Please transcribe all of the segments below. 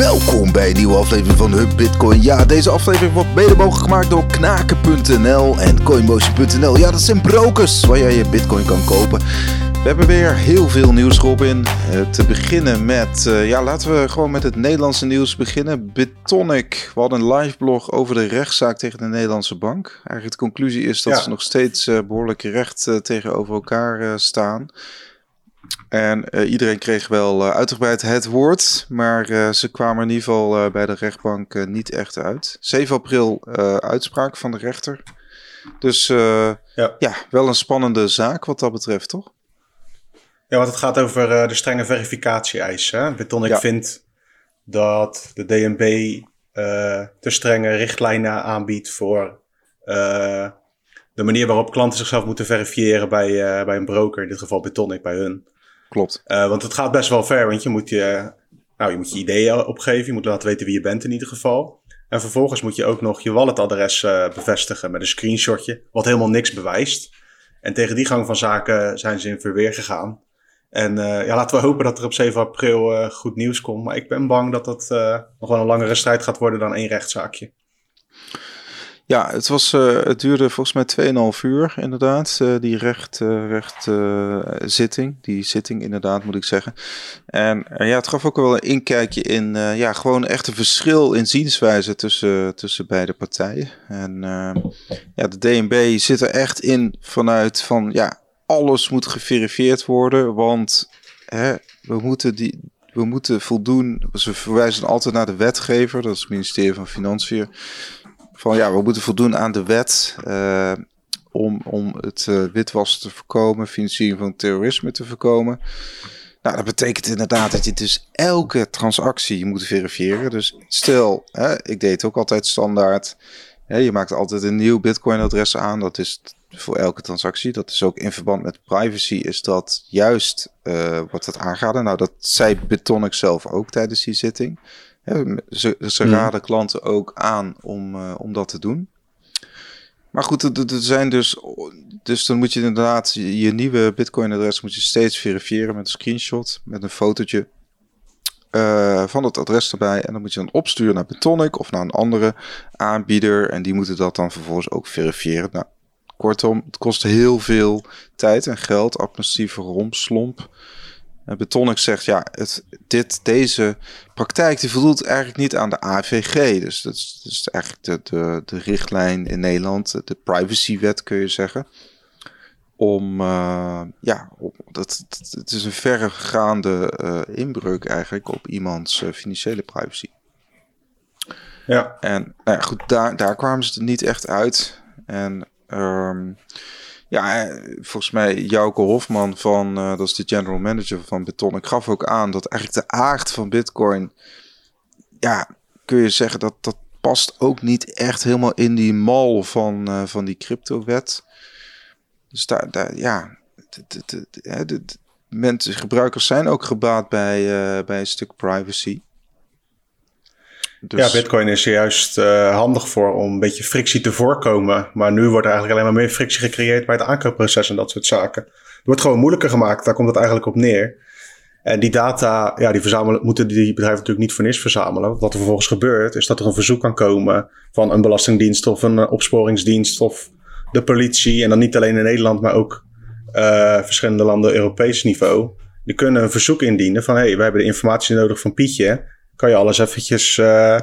Welkom bij een nieuwe aflevering van Hub Bitcoin. Ja, deze aflevering wordt mede mogelijk gemaakt door knaken.nl en coinmotion.nl. Ja, dat zijn brokers waar jij je Bitcoin kan kopen. We hebben weer heel veel nieuws, Robin. Uh, te beginnen met, uh, ja, laten we gewoon met het Nederlandse nieuws beginnen. Bitonic, we hadden een live blog over de rechtszaak tegen de Nederlandse bank. Eigenlijk de conclusie is dat Ja. ze nog steeds uh, behoorlijk recht tegenover elkaar staan. En uh, iedereen kreeg wel uh, uitgebreid het woord, maar uh, ze kwamen in ieder geval bij de rechtbank niet echt uit. 7 april uitspraak van de rechter. Dus Ja. ja, wel een spannende zaak wat dat betreft, toch? Ja, want het gaat over eh, de strenge verificatie-eisen. hè. Bitonic Ja. vindt dat de DNB eh, te strenge richtlijnen aanbiedt voor eh, de manier waarop klanten zichzelf moeten verifiëren bij, eh, bij een broker, in dit geval Bitonic bij hun. Klopt. Eh, want het gaat best wel ver, want je moet je, nou, je moet je ideeën opgeven, je moet laten weten wie je bent in ieder geval. En vervolgens moet je ook nog je walletadres eh, bevestigen met een screenshotje, wat helemaal niks bewijst. En tegen die gang van zaken zijn ze in verweer gegaan. En eh, ja, laten we hopen dat er op 7 april goed nieuws komt. Maar ik ben bang dat dat nog wel een langere strijd gaat worden dan één rechtszaakje. Ja, het, was, uh, het duurde volgens mij 2,5 uur inderdaad, uh, die recht, uh, recht zitting. Die zitting inderdaad, moet ik zeggen. En ja, het gaf ook wel een inkijkje in ja, gewoon echt een verschil in zienswijze tussen, tussen beide partijen. En ja, de DNB zit er echt in vanuit van ja, alles moet geverifieerd worden, want hè, we moeten die... We moeten voldoen, ze verwijzen altijd naar de wetgever, dat is het ministerie van Financiën van ja, we moeten voldoen aan de wet uh, om, om het uh, witwassen te voorkomen, financiering van terrorisme te voorkomen. Nou, dat betekent inderdaad dat je dus elke transactie moet verifiëren. Dus stel, hè, ik deed het ook altijd standaard. Hè, je maakt altijd een nieuw Bitcoin-adres aan. Dat is voor elke transactie. Dat is ook in verband met privacy. Is dat juist uh, wat het aangaat? Nou, dat zei Bitonic zelf ook tijdens die zitting. Ze, ze raden klanten ook aan om, uh, om dat te doen. Maar goed, er, er zijn dus, dus dan moet je inderdaad je, nieuwe Bitcoin-adres moet je steeds verifiëren met een screenshot, met een fotootje uh, van het adres erbij. En dan moet je dan opsturen naar Bitonic of naar een andere aanbieder. En die moeten dat dan vervolgens ook verifiëren. Nou, kortom, het kost heel veel tijd en geld, administratieve romslomp. Betonic zegt, ja, het, dit, deze praktijk die voldoet eigenlijk niet aan de AVG. Dus dat is, dat is eigenlijk de, de, de richtlijn in Nederland, de privacywet kun je zeggen. Om, uh, ja, om, dat, het is een verregaande uh, inbreuk eigenlijk op iemands uh, financiële privacy. Ja. En nou ja, goed, daar, daar kwamen ze er niet echt uit. En um, ja, volgens mij Jouke Hofman van, uh, dat is de general manager van Bitonic, gaf ook aan dat eigenlijk de aard van Bitcoin, ja, kun je zeggen dat dat past ook niet echt helemaal in die mal van, uh, van die cryptowet. Dus daar, ja, de, mensen, gebruikers zijn ook gebaat bij, bij een stuk privacy. Dus... Ja, Bitcoin is er juist uh, handig voor om een beetje frictie te voorkomen. Maar nu wordt er eigenlijk alleen maar meer frictie gecreëerd bij het aankoopproces en dat soort zaken. Het wordt gewoon moeilijker gemaakt, daar komt het eigenlijk op neer. En die data, ja, die verzamelen, moeten die bedrijven natuurlijk niet voor niks verzamelen. Wat er vervolgens gebeurt, is dat er een verzoek kan komen van een belastingdienst of een opsporingsdienst of de politie. En dan niet alleen in Nederland, maar ook uh, verschillende landen Europees niveau. Die kunnen een verzoek indienen van, hé, hey, we hebben de informatie nodig van Pietje kan je alles eventjes uh,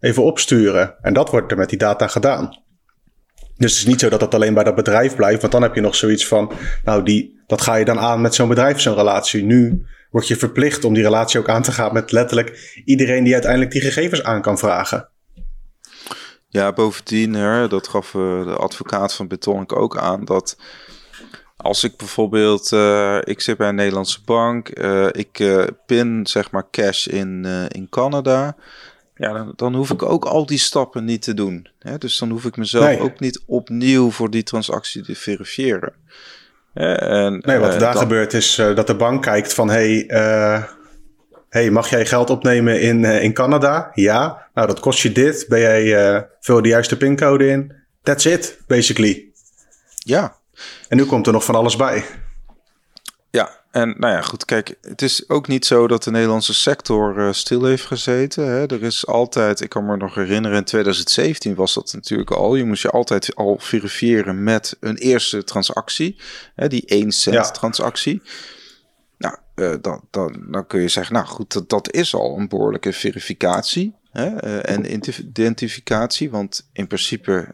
even opsturen. En dat wordt er met die data gedaan. Dus het is niet zo dat dat alleen bij dat bedrijf blijft, want dan heb je nog zoiets van, nou, die, dat ga je dan aan met zo'n bedrijf, zo'n relatie. Nu word je verplicht om die relatie ook aan te gaan met letterlijk iedereen die uiteindelijk die gegevens aan kan vragen. Ja, bovendien, hè, dat gaf uh, de advocaat van Betonic ook aan, dat als ik bijvoorbeeld, uh, ik zit bij een Nederlandse bank, uh, ik uh, pin zeg maar cash in, in Canada, ja, dan, dan, hoef ik ook al die stappen niet te doen. Hè? Dus dan hoef ik mezelf nee. ook niet opnieuw voor die transactie te verifiëren. En, nee, wat er daar dan... gebeurt is dat de bank kijkt van, hey, hey, mag jij geld opnemen in, in Canada? Ja. Nou, dat kost je dit. Ben jij, vul de juiste pincode in. That's it, basically. Ja, en nu komt er nog van alles bij. Ja, en nou ja, goed, kijk, het is ook niet zo dat de Nederlandse sector uh, stil heeft gezeten. Hè. Er is altijd, ik kan me nog herinneren, in 2017 was dat natuurlijk al. Je moest je altijd al verifiëren met een eerste transactie, hè, die 1 cent transactie. Nou, uh, dan, dan, dan kun je zeggen, nou goed, dat, dat is al een behoorlijke verificatie. Hè, uh, en identificatie, want in principe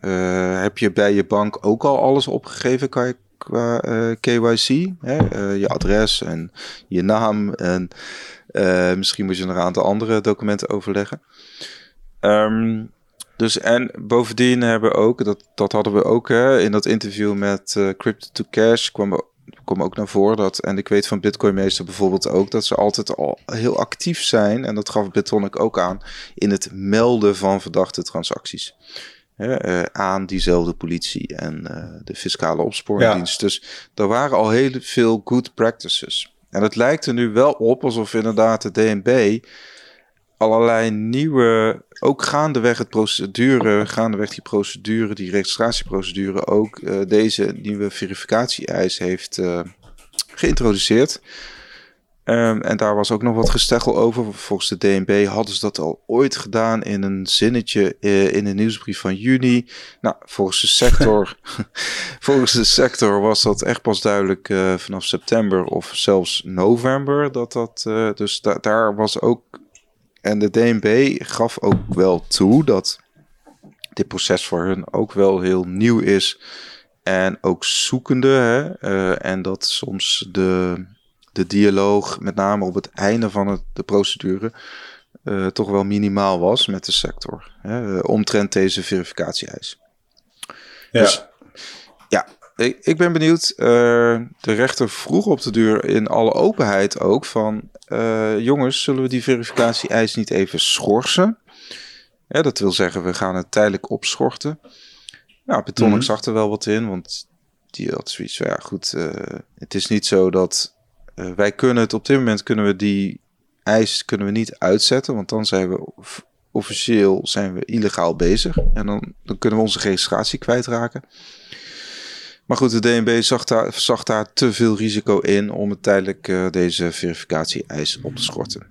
heb je bij je bank ook al alles opgegeven, qua eh, KYC. Hè? Je adres en je naam. En misschien moet je nog een aantal andere documenten overleggen. Um, dus en bovendien hebben we ook, dat, dat hadden we ook hè, in dat interview met Crypto to Cash, kwam, kwam ook naar voren dat, en ik weet van Bitcoin Meester bijvoorbeeld ook, dat ze altijd al heel actief zijn, en dat gaf Bitonic ook aan, in het melden van verdachte transacties. Uh, aan diezelfde politie en uh, de fiscale opsporingsdienst. Ja. Dus er waren al heel veel good practices. En het lijkt er nu wel op alsof inderdaad de DNB allerlei nieuwe, ook gaandeweg het procedure, gaandeweg die procedure, die registratieprocedure, ook uh, deze nieuwe verificatie-eis heeft geïntroduceerd. Um, en daar was ook nog wat gesteggel over. Volgens de DNB hadden ze dat al ooit gedaan in een zinnetje uh, in de nieuwsbrief van juni. Nou, volgens de sector, volgens de sector was dat echt pas duidelijk uh, vanaf september of zelfs november. Dat dat, uh, dus da daar was ook. En de DNB gaf ook wel toe dat dit proces voor hun ook wel heel nieuw is. En ook zoekende. Hè? en dat soms de de dialoog, met name op het einde van het, de procedure, uh, toch wel minimaal was met de sector. Hè, uh, omtrent deze verificatie-eis. Ja. Dus, ja, ik, ik, ben benieuwd. Uh, de rechter vroeg op de duur in alle openheid ook van... jongens, zullen we die verificatie-eis niet even schorsen? Ja, dat wil zeggen, we gaan het tijdelijk opschorten. Nou, Petonic mm -hmm. zag er wel wat in, want die had zoiets van... Ja, goed, het is niet zo dat uh, wij kunnen het op dit moment kunnen we die eis kunnen we niet uitzetten, want dan zijn we officieel zijn we illegaal bezig en dan, dan kunnen we onze registratie kwijtraken. Maar goed, de DNB zag daar, zag daar te veel risico in om het tijdelijk uh, deze verificatie-eis op te schorten.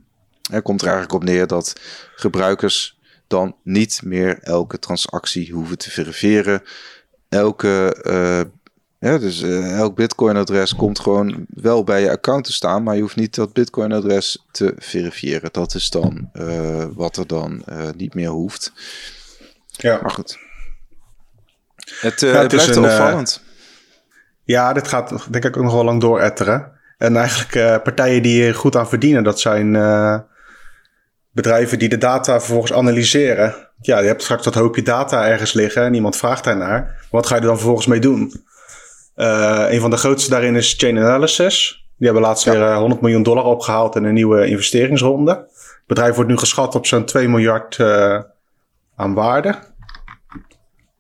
Er komt er eigenlijk op neer dat gebruikers dan niet meer elke transactie hoeven te verifiëren. Elke uh, ja, dus uh, elk Bitcoin-adres komt gewoon wel bij je account te staan, maar je hoeft niet dat Bitcoin-adres te verifiëren. Dat is dan uh, wat er dan uh, niet meer hoeft. Ja. Maar goed. Het, ja, het blijft een, opvallend. Ja, dit gaat denk ik ook nog wel lang dooretteren. En eigenlijk partijen die hier goed aan verdienen, dat zijn bedrijven die de data vervolgens analyseren. Ja, je hebt straks dat hoopje data ergens liggen en iemand vraagt daarnaar. Wat ga je er dan vervolgens mee doen? Uh, een van de grootste daarin is Chain Analysis. Die hebben laatst ja. weer 100 miljoen dollar opgehaald in een nieuwe investeringsronde. Het bedrijf wordt nu geschat op zo'n 2 miljard aan waarde.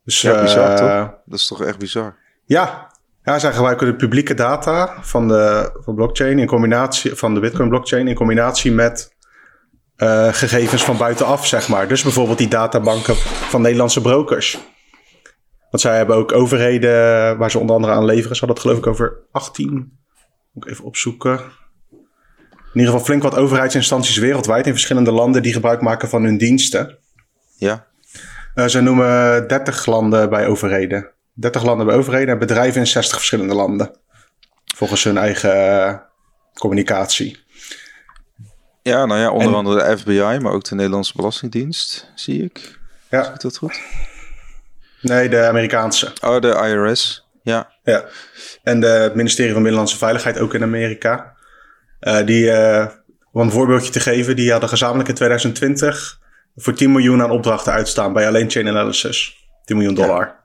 Dus, ja, bizar toch? Dat is toch echt bizar? Ja. Ja, zij gebruiken de publieke data van de van blockchain in combinatie van de Bitcoin blockchain in combinatie met gegevens van buitenaf, zeg maar. Dus bijvoorbeeld die databanken van Nederlandse brokers. Want zij hebben ook overheden waar ze onder andere aan leveren. Ze hadden het geloof ik over 18. Moet ik even opzoeken. In ieder geval flink wat overheidsinstanties wereldwijd in verschillende landen die gebruik maken van hun diensten. Ja. Uh, ze noemen 30 landen bij overheden. 30 landen bij overheden en bedrijven in 60 verschillende landen. Volgens hun eigen uh, communicatie. Ja, nou ja, onder en, andere de FBI, maar ook de Nederlandse Belastingdienst, zie ik. Ja. Zie ik dat goed? Nee, de Amerikaanse. Oh, de IRS. Ja. Ja. En de, het ministerie van Binnenlandse Veiligheid ook in Amerika. Uh, die, uh, om een voorbeeldje te geven, die hadden gezamenlijk in 2020 voor 10 miljoen aan opdrachten uitstaan bij alleen Chain Analysis. 10 miljoen dollar. Ja.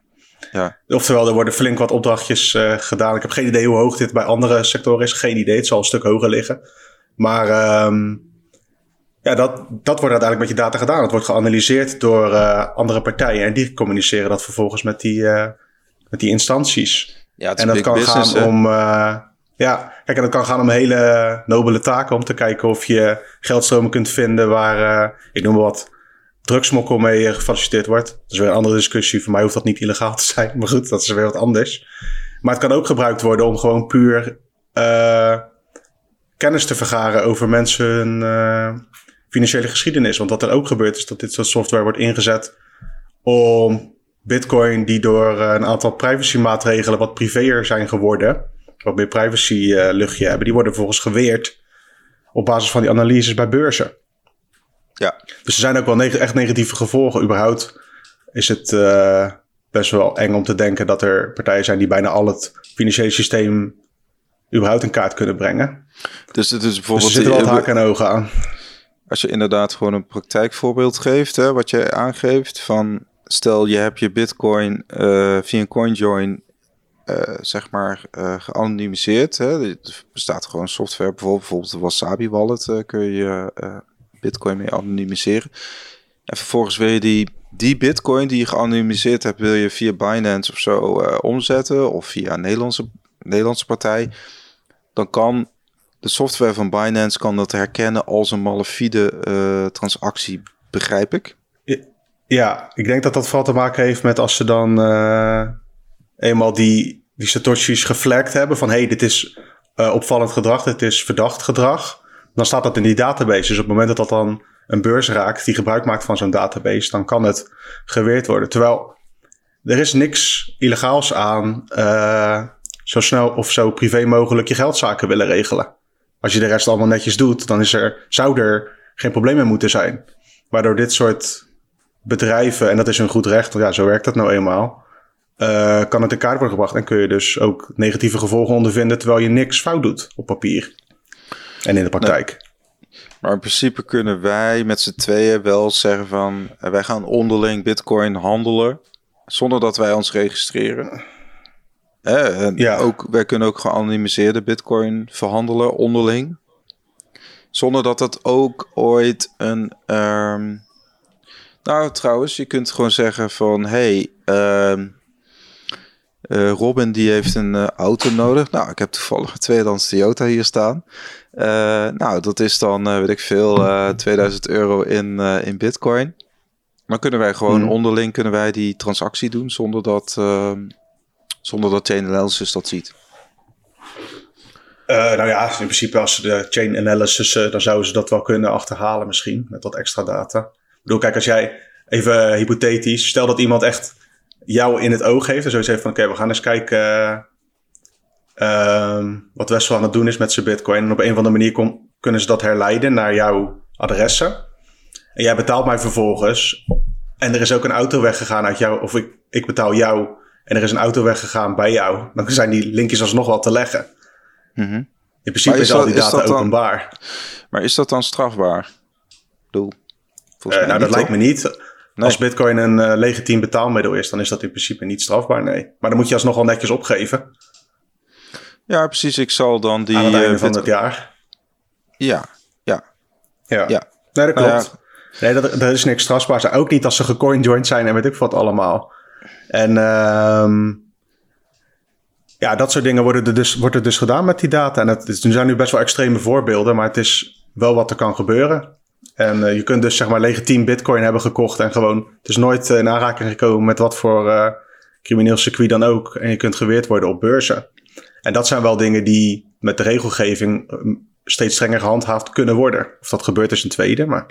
Ja. Oftewel, er worden flink wat opdrachtjes uh, gedaan. Ik heb geen idee hoe hoog dit bij andere sectoren is. Geen idee. Het zal een stuk hoger liggen. Maar um, ja, dat, dat wordt uiteindelijk met je data gedaan. Het wordt geanalyseerd door uh, andere partijen en die communiceren dat vervolgens met die, uh, met die instanties. Ja, en dat kan business, gaan om. Uh, ja, kijk, en dat kan gaan om hele nobele taken. Om te kijken of je geldstromen kunt vinden waar, ik noem maar wat, drugsmokkel mee gefaciliteerd wordt. Dat is weer een andere discussie. Voor mij hoeft dat niet illegaal te zijn. Maar goed, dat is weer wat anders. Maar het kan ook gebruikt worden om gewoon puur kennis te vergaren over mensen hun financiële geschiedenis. Want wat er ook gebeurt is dat dit soort software wordt ingezet om Bitcoin, die door een aantal privacymaatregelen wat privéer zijn geworden, wat meer privacy luchtje hebben, die worden volgens geweerd op basis van die analyses bij beurzen. Ja. Dus er zijn ook wel echt negatieve gevolgen. Überhaupt is het uh, best wel eng om te denken dat er partijen zijn die bijna al het financiële systeem überhaupt in kaart kunnen brengen. Dus het is bijvoorbeeld. Dus er zitten wel haken en ogen aan. Als je inderdaad gewoon een praktijkvoorbeeld geeft, hè, wat je aangeeft van stel je hebt je bitcoin uh, via een coinjoin uh, zeg maar uh, geanonimiseerd. Hè. Er bestaat gewoon software, bijvoorbeeld, bijvoorbeeld de Wasabi wallet kun je bitcoin mee anonimiseren. En vervolgens wil je die, die bitcoin die je geanonimiseerd hebt, wil je via Binance of zo uh, omzetten. Of via een Nederlandse, Nederlandse partij. Dan kan de software van Binance kan dat herkennen als een malafide uh, transactie, begrijp ik. Ja, ik denk dat dat vooral te maken heeft met als ze dan uh, eenmaal die, die satoshis geflagd hebben van hey, dit is opvallend gedrag, dit is verdacht gedrag dan staat dat in die database. Dus op het moment dat dat dan een beurs raakt die gebruik maakt van zo'n database, dan kan het geweerd worden. Terwijl er is niks illegaals aan uh, zo snel of zo privé mogelijk je geldzaken willen regelen. Als je de rest allemaal netjes doet, dan is er, zou er geen probleem mee moeten zijn. Waardoor dit soort bedrijven, en dat is een goed recht, ja, zo werkt dat nou eenmaal, uh, kan het in kaart worden gebracht. En kun je dus ook negatieve gevolgen ondervinden terwijl je niks fout doet op papier. En in de praktijk. Maar in principe kunnen wij met z'n tweeën wel zeggen van... Eh, wij gaan onderling bitcoin handelen zonder dat wij ons registreren. en ja. ook, wij kunnen ook geanonimiseerde bitcoin verhandelen onderling. Zonder dat dat ook ooit een... Um... Nou, trouwens, je kunt gewoon zeggen van... Hey, um, uh, Robin die heeft een uh, auto nodig. Nou, ik heb toevallig een tweedehands Toyota hier staan. Uh, nou, dat is dan, weet ik veel, 2000 euro in, in bitcoin. Maar kunnen wij gewoon hmm. onderling kunnen wij die transactie doen zonder dat, ehm, zonder dat Chain Analysis dat ziet? nou ja, in principe als ze de Chain Analysis, dan zouden ze dat wel kunnen achterhalen misschien, met wat extra data. Ik bedoel, kijk, als jij even hypothetisch, stel dat iemand echt jou in het oog heeft. En zoiets heeft van, oké, we gaan eens kijken uh, wat Wessel aan het doen is met zijn bitcoin. En op een of andere manier kunnen ze dat herleiden naar jouw adressen. En jij betaalt mij vervolgens. En er is ook een auto weggegaan uit jou, of ik, ik betaal jou. En er is een auto weggegaan bij jou. Dan zijn die linkjes alsnog wel te leggen. Mm -hmm. In principe is, al die data openbaar. maar is dat dan strafbaar? Doe. Uh, nou, dat lijkt me niet. Als Bitcoin een uh, legitiem betaalmiddel is, dan is dat in principe niet strafbaar, nee. Maar dan moet je alsnog wel netjes opgeven. Ja, precies. Ik zal dan die. Aan het einde uh, van het jaar. Ja, ja. Ja. ja. Nee, dat klopt. Nee, dat, dat is niks strafbaar. Ook niet als ze gecoinjoined zijn en weet ik wat allemaal. En uh, ja, dat soort dingen worden er dus, wordt er dus gedaan met die data. En het, er zijn nu best wel extreme voorbeelden, maar het is wel wat er kan gebeuren. En uh, je kunt dus zeg maar legitiem bitcoin hebben gekocht en gewoon... Het is nooit uh, in aanraking gekomen met wat voor uh, crimineel circuit dan ook. En je kunt geweerd worden op beurzen. En dat zijn wel dingen die met de regelgeving steeds strenger gehandhaafd kunnen worden. Of dat gebeurt is een tweede, maar...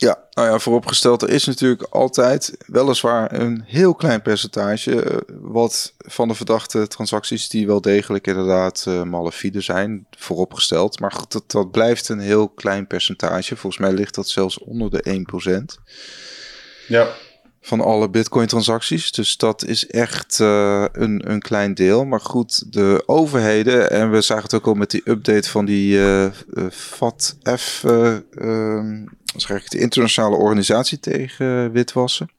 Ja, nou ja, vooropgesteld, er is natuurlijk altijd weliswaar een heel klein percentage eh, wat van de verdachte transacties die wel degelijk inderdaad uh, malafide zijn, vooropgesteld. Maar goed, dat, dat blijft een heel klein percentage. Volgens mij ligt dat zelfs onder de 1%. Ja. Van alle bitcoin transacties. Dus dat is echt uh, een, een klein deel. Maar goed, de overheden, en we zagen het ook al met die update van die uh, FATF, ehm, zeg ik, de internationale organisatie tegen witwassen.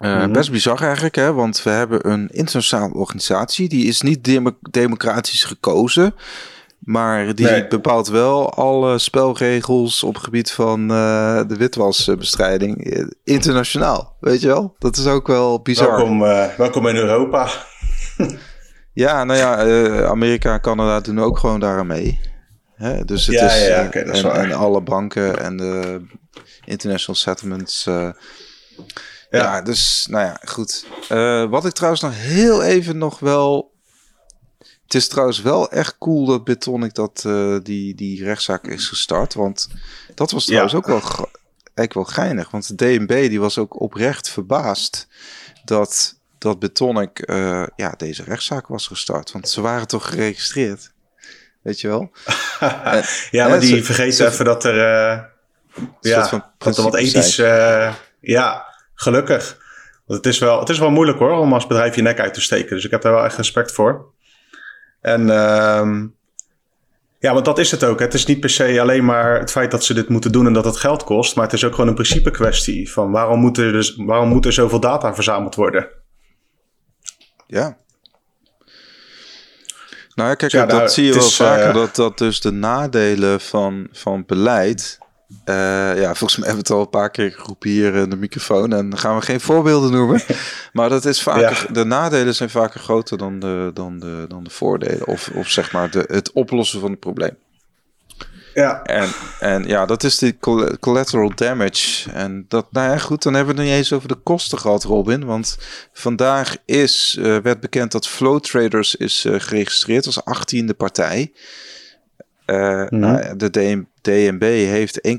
Uh, mm Best bizar eigenlijk, hè? want we hebben een internationale organisatie. Die is niet democratisch gekozen. Maar die bepaalt wel alle spelregels op het gebied van uh, de witwasbestrijding internationaal. Weet je wel? Dat is ook wel bizar. Welkom, uh, welkom in Europa. ja, nou ja, Amerika en Canada doen ook gewoon daaraan mee. Hè? Dus het ja, is, ja, okay, dat is en, en, alle banken en de international settlements. Ja. ja. dus nou ja, goed. wat ik trouwens nog heel even nog wel Het is trouwens wel echt cool dat Bitonic dat, uh, die, die rechtszaak is gestart. Want dat was trouwens ook wel, eigenlijk wel geinig. Want de DNB die was ook oprecht verbaasd dat, dat Bitonic uh, ja, deze rechtszaak was gestart. Want ze waren toch geregistreerd. Weet je wel? ja, maar die vergeten even dat er... Uh, ja, dat er wat ethisch... ja, gelukkig. Want het is, wel, het is wel moeilijk hoor, om als bedrijf je nek uit te steken. Dus ik heb daar wel echt respect voor. En uh, ja, want dat is het ook. Het is niet per se alleen maar het feit dat ze dit moeten doen en dat het geld kost. Maar het is ook gewoon een principe kwestie. Van waarom moet er, dus, waarom moet er zoveel data verzameld worden? Ja. Nou ja, kijk, dat nou, zie je wel vaker. Uh, dat, dat dus de nadelen van, van beleid uh, ja, volgens mij hebben we het al een paar keer geroepen hier in de microfoon. En dan gaan we geen voorbeelden noemen. maar dat is vaker, de nadelen zijn vaker groter dan de, dan de, dan de voordelen. Of, of zeg maar de, het oplossen van het probleem. Ja. En, en ja, dat is de collateral damage. En dat, nou ja, goed, dan hebben we het niet eens over de kosten gehad, Robin. Want vandaag is, uh, werd bekend dat Flow Traders is uh, geregistreerd als 18e partij. Uh, mm nou, de DM, DNB heeft 1,9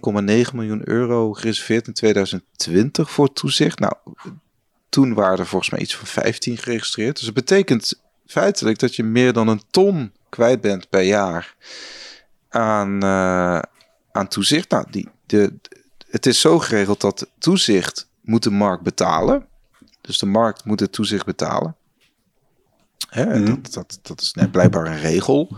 miljoen euro gereserveerd in 2020 voor toezicht. Nou, toen waren er volgens mij iets van 15 geregistreerd. Dus het betekent feitelijk dat je meer dan een ton kwijt bent per jaar aan, uh, aan toezicht. Nou, die, de, het is zo geregeld dat toezicht moet de markt betalen. Dus de markt moet het toezicht betalen. Hè, mhm. dat, dat, dat is net blijkbaar een regel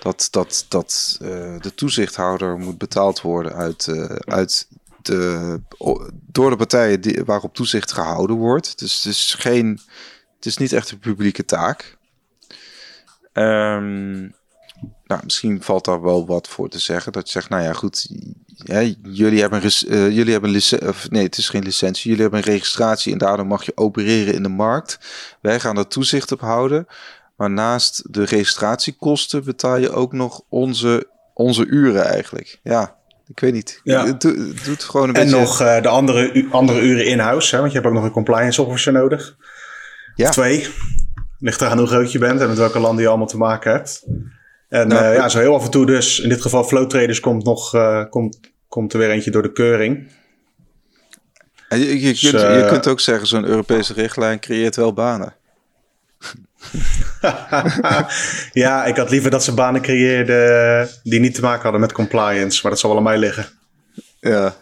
dat, dat, dat uh, de toezichthouder moet betaald worden uit, uh, uit de, door de partijen die, waarop toezicht gehouden wordt. Dus het is, geen, het is niet echt een publieke taak. Um, nou, misschien valt daar wel wat voor te zeggen. Dat je zegt, nou ja, goed, ja, jullie hebben, een, uh, jullie hebben een of nee, het is geen licentie. Jullie hebben een registratie en daardoor mag je opereren in de markt. Wij gaan er toezicht op houden. Maar naast de registratiekosten betaal je ook nog onze, onze uren eigenlijk. Ja, ik weet niet. Ja. Het doet gewoon een en beetje... En nog uh, de andere, andere uren in-house, want je hebt ook nog een compliance officer nodig. Ja. Of twee. Ligt eraan hoe groot je bent en met welke landen je allemaal te maken hebt. En nou, uh, ja, zo heel af en toe dus, in dit geval Flow Traders komt nog, uh, komt, komt er weer eentje door de keuring. En je, je, dus, kunt, je kunt ook zeggen, zo'n Europese richtlijn creëert wel banen. ja, ik had liever dat ze banen creëerden die niet te maken hadden met compliance, maar dat zal wel aan mij liggen. Ja.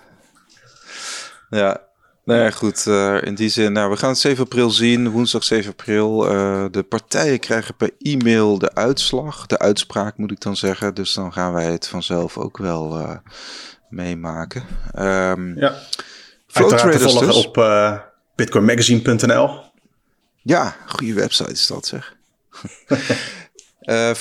Ja. Nou ja, goed. Uh, in die zin, nou, we gaan het 7 april zien. Woensdag 7 april. Uh, de partijen krijgen per e-mail de uitslag. De uitspraak moet ik dan zeggen. Dus dan gaan wij het vanzelf ook wel uh, meemaken. Um, ja. Uiteraard te volgen dus. op bitcoinmagazine.nl. Ja, goede website is dat zeg. uh,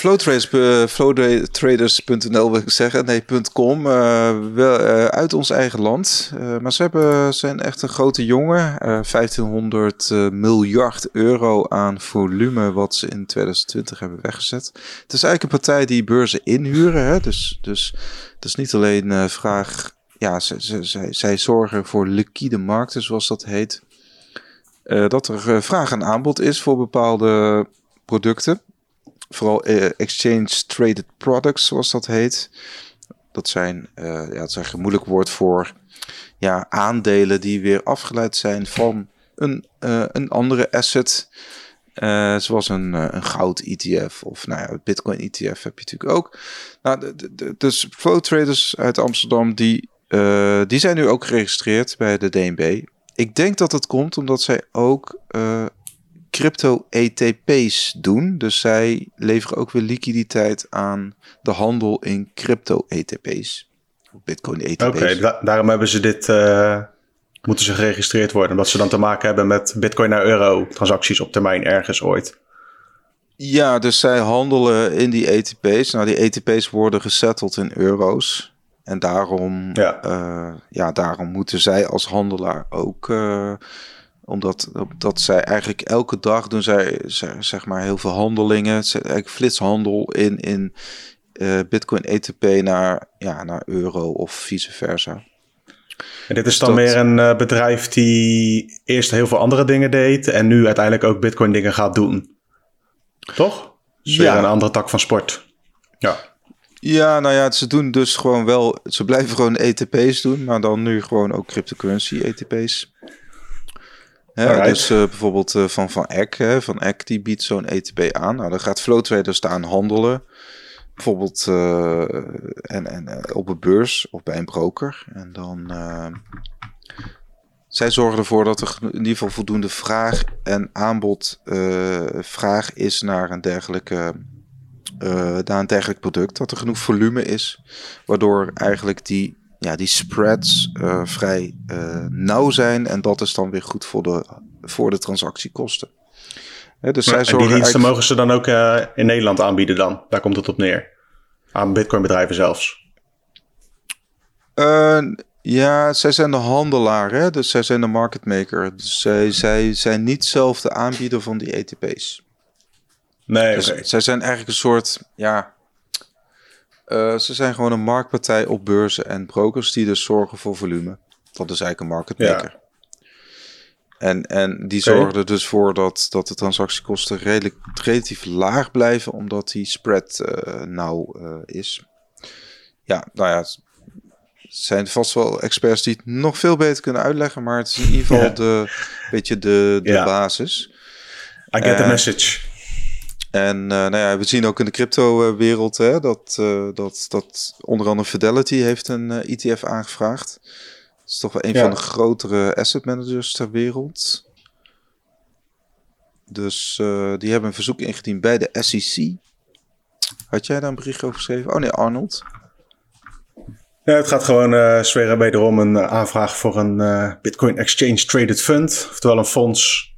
flowtraders.nl wil ik zeggen, nee, .com, uh, wel, uit ons eigen land. maar ze hebben, zijn echt een grote jongen. 1500 miljard euro aan volume wat ze in 2020 hebben weggezet. Het is eigenlijk een partij die beurzen inhuren. Hè? Dus, dus het is niet alleen vraag... Ja, zij, zij, zij zorgen voor liquide markten, zoals dat heet. Dat er vraag en aanbod is voor bepaalde producten. Vooral uh, exchange traded products, zoals dat heet. Dat zijn, ja, dat is een moeilijk woord voor ja, aandelen die weer afgeleid zijn van een, een andere asset. zoals een, een goud-ETF of nou ja, Bitcoin-ETF heb je natuurlijk ook. Nou, de, de, dus flow traders uit Amsterdam, die, die zijn nu ook geregistreerd bij de DNB. Ik denk dat het komt omdat zij ook crypto-ETP's doen. Dus zij leveren ook weer liquiditeit aan de handel in crypto-ETP's. Bitcoin-ETP's. Oké, daarom hebben ze dit... Uh, moeten ze geregistreerd worden. Omdat ze dan te maken hebben met bitcoin naar euro transacties op termijn ergens ooit. Ja, dus zij handelen in die ETP's. Nou, die ETP's worden gesetteld in euro's. En daarom, ja. Uh, ja, daarom moeten zij als handelaar ook, uh, omdat dat zij eigenlijk elke dag doen zij zeg maar heel veel handelingen, eigenlijk flitshandel in, in uh, Bitcoin ETP naar, ja, naar euro of vice versa. En dit is dan meer een bedrijf die eerst heel veel andere dingen deed en nu uiteindelijk ook Bitcoin dingen gaat doen. Toch? Dus ja. een andere tak van sport. Ja. Ja, nou ja, ze doen dus gewoon wel, ze blijven gewoon ETP's doen, maar dan nu gewoon ook cryptocurrency ETP's. Hè, dus uh, bijvoorbeeld uh, van Van Eck, hè, Van Eck die biedt zo'n ETP aan. Nou, dan gaat Flow Trader staan handelen. Bijvoorbeeld uh, en, en, op een beurs of bij een broker. En dan zij zorgen ervoor dat er in ieder geval voldoende vraag en aanbod vraag is naar een dergelijke uh, naar een dergelijk product. Dat er genoeg volume is, waardoor eigenlijk die, ja, die spreads uh, vrij uh, nauw zijn. En dat is dan weer goed voor de, voor de transactiekosten. Dus zij zorgen die diensten mogen ze dan ook in Nederland aanbieden dan? Daar komt het op neer. Aan bitcoin bedrijven zelfs. ja, zij zijn de handelaar, hè? dus zij zijn de market maker. Dus zij, zij zijn niet zelf de aanbieder van die ETP's. Nee, dus zij zijn eigenlijk een soort, ja, uh, ze zijn gewoon een marktpartij op beurzen en brokers die dus zorgen voor volume. Dat is eigenlijk een market maker. Ja. En, en die okay. zorgen er dus voor dat, dat de transactiekosten redelijk, relatief laag blijven, omdat die spread uh, nauw uh, is. Ja, nou ja, het zijn vast wel experts die het nog veel beter kunnen uitleggen, maar het is in ieder geval de, beetje de, de basis. I get the message. En uh, nou ja, we zien ook in de crypto-wereld hè, dat, uh, dat, dat onder andere Fidelity heeft een uh, eh, ETF aangevraagd. Dat is toch wel een ja. van de grotere asset managers ter wereld. Dus die hebben een verzoek ingediend bij de SEC. Had jij daar een bericht over geschreven? Oh nee, Arnold. Ja, het gaat gewoon uh, zweren wederom een aanvraag voor een Bitcoin Exchange Traded Fund. Oftewel een fonds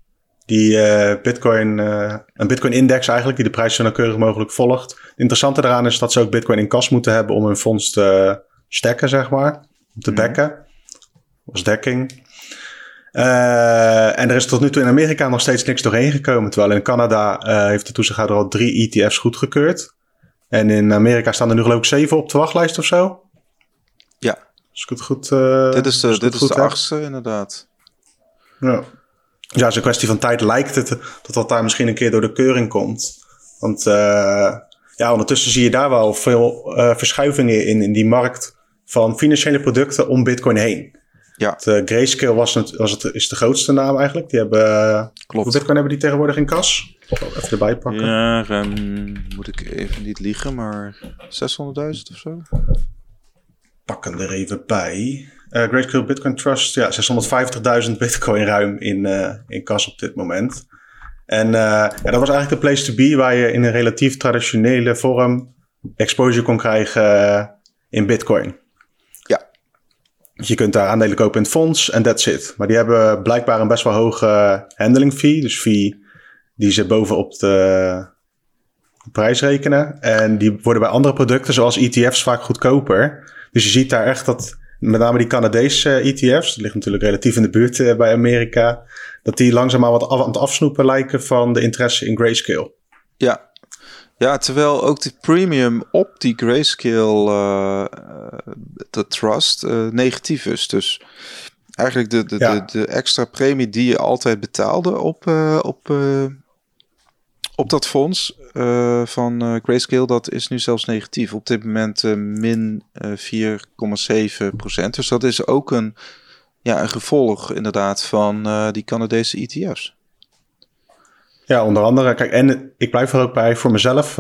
die uh, Bitcoin, uh, een Bitcoin-index eigenlijk, die de prijs zo nauwkeurig mogelijk volgt. Het interessante daaraan is dat ze ook Bitcoin in kas moeten hebben om hun fonds te stekken, zeg maar. Om te mm. bekken. Als dekking. Uh, en er is tot nu toe in Amerika nog steeds niks doorheen gekomen. Terwijl in Canada heeft de toezichthouder al drie ETF's goedgekeurd. En in Amerika staan er nu geloof ik zeven op de wachtlijst of zo. Ja. Is het goed? dit is de, dit is de achtste, inderdaad. Ja ja, het is een kwestie van tijd lijkt het dat dat daar misschien een keer door de keuring komt. Want uh, ja, ondertussen zie je daar wel veel uh, verschuivingen in, in die markt van financiële producten om Bitcoin heen. Ja. Het, uh, Grayscale was, het, was het, is de grootste naam eigenlijk. Die hebben, Klopt. Hoeveel Bitcoin hebben die tegenwoordig in kas? Even erbij pakken. Ja, um, moet ik even niet liegen, maar 600.000 of zo. Pakken er even bij. Uh, Grayscale Bitcoin Trust, ja, 650.000 bitcoin ruim in, uh, in kas op dit moment. En uh, ja, dat was eigenlijk de place to be waar je in een relatief traditionele vorm exposure kon krijgen in bitcoin. Ja. Dus je kunt daar aandelen kopen in het fonds en that's it. Maar die hebben blijkbaar een best wel hoge handling fee. Dus fee die ze bovenop de prijs rekenen. En die worden bij andere producten zoals ETF's vaak goedkoper. Dus je ziet daar echt dat met name die Canadese ETF's, eh, e dat ligt natuurlijk relatief in de buurt eh, bij Amerika, dat die langzaamaan wat af, aan het afsnoepen lijken van de interesse in grayscale. Ja, ja, terwijl ook de premium op die grayscale uh, de trust uh, negatief is. Dus eigenlijk de, de, ja. de, de, extra premie die je altijd betaalde op, uh, op, op dat fonds uh, van uh, Grayscale, dat is nu zelfs negatief. Op dit moment uh, min 4,7 procent. Dus dat is ook een, ja, een gevolg inderdaad van die Canadese ETF's. Ja, onder andere. Kijk, en ik blijf er ook bij voor mezelf.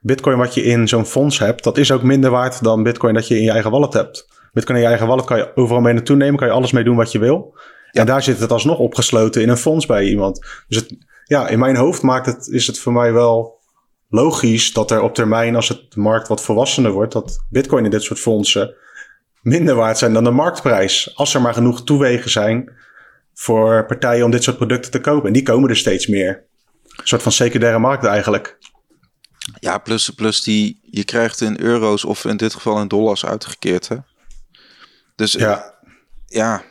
Bitcoin wat je in zo'n fonds hebt, dat is ook minder waard dan Bitcoin dat je in je eigen wallet hebt. Bitcoin in je eigen wallet kan je overal mee naartoe nemen, kan je alles mee doen wat je wil. Ja. En daar zit het alsnog opgesloten in een fonds bij iemand. Dus het, ja, in mijn hoofd maakt het, is het voor mij wel logisch dat er op termijn, als het de markt wat volwassener wordt, dat bitcoin in dit soort fondsen minder waard zijn dan de marktprijs. Als er maar genoeg toewegen zijn voor partijen om dit soort producten te kopen. En die komen er steeds meer. Een soort van secundaire markt eigenlijk. Ja, plus, plus die, je krijgt in euro's of in dit geval in dollars uitgekeerd. Hè? Dus ja, ja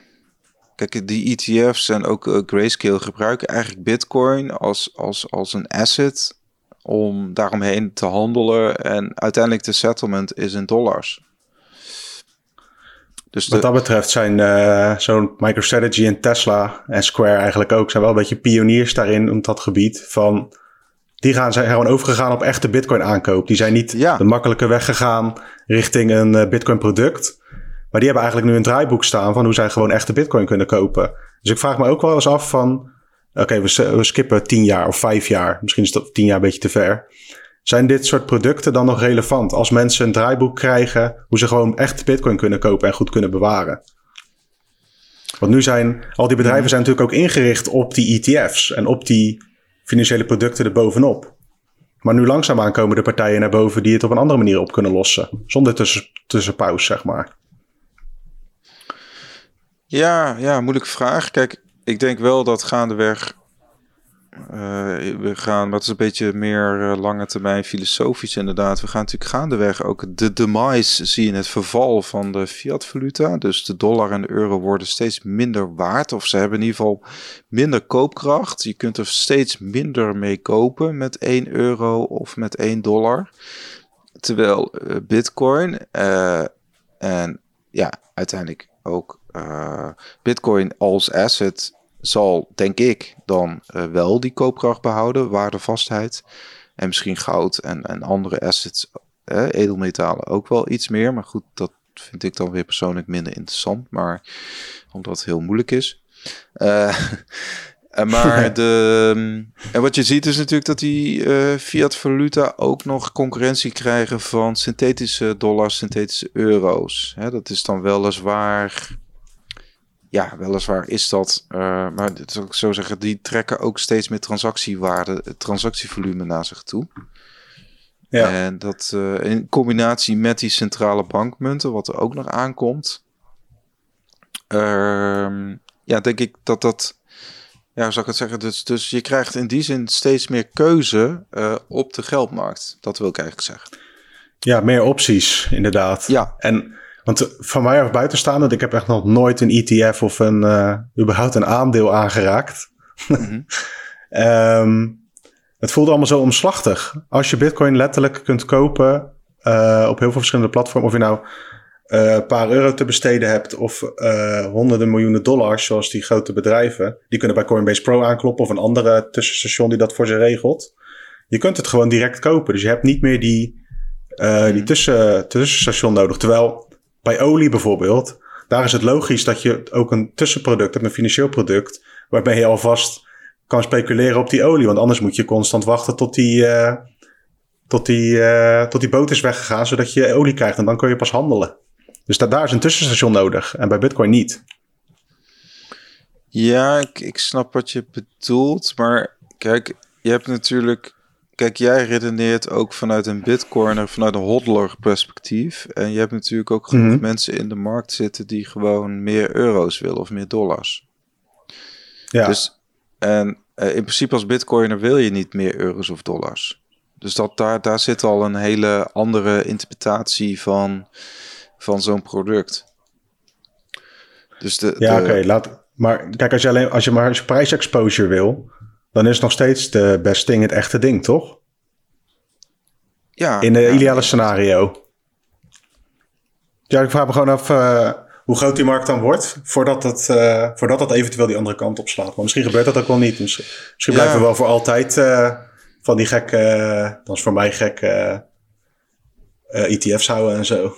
Kijk, die ETF's en ook uh, Grayscale gebruiken eigenlijk Bitcoin als, als, als een asset om daaromheen te handelen. En uiteindelijk de settlement is in dollars. Dus Wat dat betreft zijn uh, zo'n MicroStrategy en Tesla en Square eigenlijk ook... zijn wel een beetje pioniers daarin op dat gebied van die gaan, zijn gewoon overgegaan op echte bitcoin aankoop. Die zijn niet de makkelijke weg gegaan richting een uh, bitcoin product. Maar die hebben eigenlijk nu een draaiboek staan van hoe zij gewoon echte bitcoin kunnen kopen. Dus ik vraag me ook wel eens af van, oké, we, we, skippen tien jaar of vijf jaar. Misschien is dat tien jaar een beetje te ver. Zijn dit soort producten dan nog relevant als mensen een draaiboek krijgen hoe ze gewoon echt bitcoin kunnen kopen en goed kunnen bewaren? Want nu zijn al die bedrijven zijn natuurlijk ook ingericht op die ETF's en op die financiële producten erbovenop. Maar nu langzaamaan komen de partijen naar boven die het op een andere manier op kunnen lossen. Zonder tussen, tussenpauze, zeg maar. Ja, ja, moeilijke vraag. Kijk, ik denk wel dat gaandeweg uh, we gaan, dat is een beetje meer uh, lange termijn filosofisch inderdaad. We gaan natuurlijk gaandeweg ook de demise zien, het verval van de fiat valuta. Dus de dollar en de euro worden steeds minder waard. Of ze hebben in ieder geval minder koopkracht. Je kunt er steeds minder mee kopen met 1 euro of met 1 dollar. Terwijl uh, bitcoin en ja, uiteindelijk ook bitcoin als asset zal, denk ik, dan uh, wel die koopkracht behouden, waardevastheid. En misschien goud en, en andere assets, uh, edelmetalen ook wel iets meer. Maar goed, dat vind ik dan weer persoonlijk minder interessant. Maar omdat het heel moeilijk is. Uh, maar de, en wat je ziet is natuurlijk dat die uh, fiat valuta ook nog concurrentie krijgen van synthetische dollars, synthetische euro's. Hè, dat is dan weliswaar ja, weliswaar is dat, uh, maar dat zou ik zo zeggen, die trekken ook steeds meer transactiewaarde, transactievolume naar zich toe. Ja. En dat uh, in combinatie met die centrale bankmunten, wat er ook nog aankomt, uh, ja, denk ik dat dat, ja, hoe zou ik het zeggen, dus, dus je krijgt in die zin steeds meer keuze op de geldmarkt. Dat wil ik eigenlijk zeggen. Ja, meer opties, inderdaad. Ja. En want van mij af buitenstaande, ik heb echt nog nooit een ETF of een, uh, überhaupt een aandeel aangeraakt. Mm het voelt allemaal zo omslachtig. Als je Bitcoin letterlijk kunt kopen uh, op heel veel verschillende platformen, of je nou uh, een paar euro te besteden hebt of honderden miljoenen dollars, zoals die grote bedrijven, die kunnen bij Coinbase Pro aankloppen of een andere tussenstation die dat voor ze regelt. Je kunt het gewoon direct kopen. Dus je hebt niet meer die, uh, die mhm. tussen, tussenstation nodig. Terwijl bij olie bijvoorbeeld, daar is het logisch dat je ook een tussenproduct hebt, een financieel product, waarbij je alvast kan speculeren op die olie. Want anders moet je constant wachten tot die, uh, tot die, uh, tot die boot is weggegaan, zodat je olie krijgt en dan kun je pas handelen. Dus da daar is een tussenstation nodig en bij Bitcoin niet. Ja, ik snap wat je bedoelt, maar kijk, je hebt natuurlijk kijk, jij redeneert ook vanuit een bitcoiner, vanuit een hodler perspectief. En je hebt natuurlijk ook genoeg mhm. mensen in de markt zitten die gewoon meer euro's willen of meer dollars. Ja. Dus, en uh, in principe als bitcoiner wil je niet meer euro's of dollars. Dus dat, daar, daar zit al een hele andere interpretatie van, van zo'n product. Dus de, ja, oké. laat. maar kijk, als je, alleen, als je maar als je prijsexposure wil, dan is nog steeds de best ding het echte ding, toch? Ja. In de ideale scenario. Ja, ik vraag me gewoon af uh, hoe groot die markt dan wordt voordat het, uh, voordat het eventueel die andere kant op slaat. Maar misschien gebeurt dat ook wel niet. Misschien, misschien blijven we wel voor altijd uh, van die gekke, dan is voor mij gek, ETF's e houden en zo.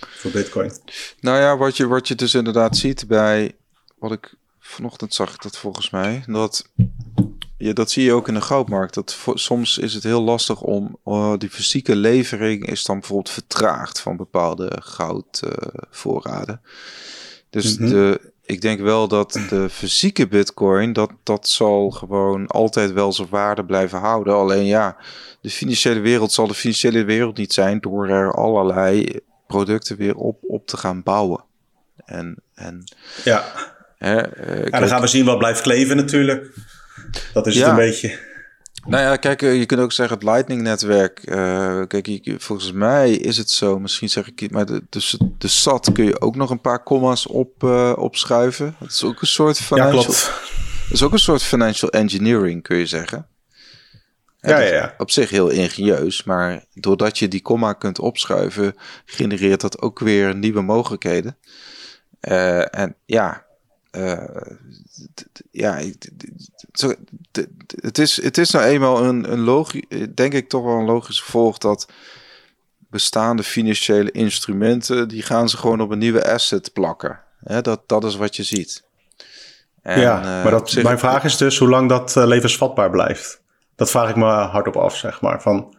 Voor Bitcoin. Nou ja, wat je, wat je dus inderdaad ziet bij, wat ik vanochtend zag dat volgens mij, dat ja, dat zie je ook in de goudmarkt. Dat soms is het heel lastig om uh, die fysieke levering is dan bijvoorbeeld vertraagd van bepaalde goudvoorraden. dus mhm. de, ik denk wel dat de fysieke bitcoin, dat, dat zal gewoon altijd wel zijn waarde blijven houden. Alleen ja, de financiële wereld zal de financiële wereld niet zijn door er allerlei producten weer op, op te gaan bouwen. En, en, ja. Hè, uh, ja, dan gaan we zien wat blijft kleven natuurlijk. Dat is het een beetje. Nou ja, kijk, eh, je kunt ook zeggen het Lightning-netwerk. Uh, kijk, volgens mij is het zo, misschien zeg ik het, maar de, de, de SAT kun je ook nog een paar commas op, uh, opschuiven. Dat is ook een soort financial... Ja, klopt. Dat is ook een soort financial engineering, kun je zeggen. Ja, ja, ja. Op zich heel ingenieus, maar doordat je die komma kunt opschuiven, genereert dat ook weer nieuwe mogelijkheden. Uh, en ja, ja, het is, het is nou eenmaal een, een logisch, denk ik toch wel een logisch gevolg dat bestaande financiële instrumenten, die gaan ze gewoon op een nieuwe asset plakken. Hè, dat, dat is wat je ziet. En, ja, maar dat, mijn vraag is dus hoe lang dat levensvatbaar blijft. Dat vraag ik me hardop af, zeg maar. Van,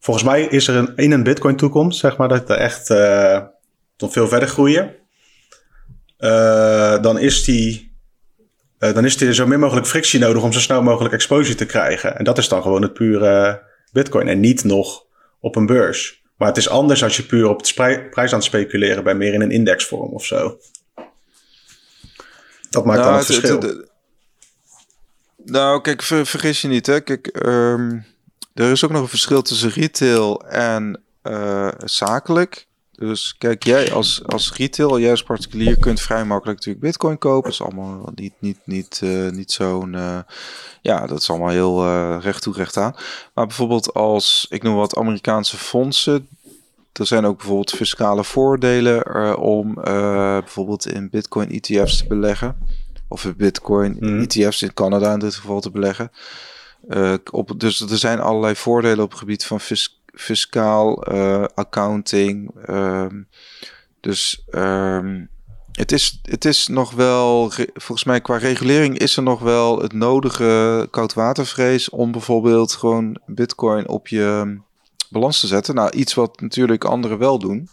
volgens mij is er een, in een Bitcoin toekomst, zeg maar, dat er echt uh, tot veel verder groeien. Uh, dan is die. Uh, dan is er zo min mogelijk frictie nodig om zo snel mogelijk exposure te krijgen. En dat is dan gewoon het pure Bitcoin. En niet nog op een beurs. Maar het is anders als je puur op de prijs aan het speculeren bent, meer in een indexvorm of zo. Dat maakt nou, dan het, verschil. nou, kijk, vergis je niet, hè. Kijk, um, er is ook nog een verschil tussen retail en uh, zakelijk. Dus kijk, jij als, als retail, jij als particulier kunt vrij makkelijk natuurlijk bitcoin kopen. Dat is allemaal niet, niet, niet, uh, niet zo'n... Uh, ja, dat is allemaal heel uh, recht toe recht aan. Maar bijvoorbeeld als, ik noem wat Amerikaanse fondsen... Er zijn ook bijvoorbeeld fiscale voordelen om bijvoorbeeld in bitcoin ETF's te beleggen. Of in bitcoin mm. ETF's in Canada in dit geval te beleggen. Op, dus er zijn allerlei voordelen op het gebied van fiscaal, uh, accounting. Um, dus um, het, is, het is nog wel, volgens mij qua regulering is er nog wel het nodige koudwatervrees om bijvoorbeeld gewoon bitcoin op je balans te zetten. Nou, iets wat natuurlijk anderen wel doen.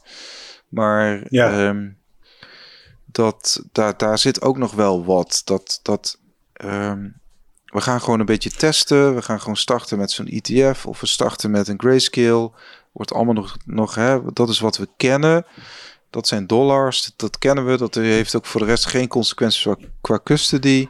Maar ja. um, dat, daar, daar zit ook nog wel wat. Dat, dat um, we gaan gewoon een beetje testen. We gaan gewoon starten met zo'n ETF of we starten met een grayscale. Wordt allemaal nog, nog hè, dat is wat we kennen. Dat zijn dollars, dat kennen we. Dat heeft ook voor de rest geen consequenties qua custody.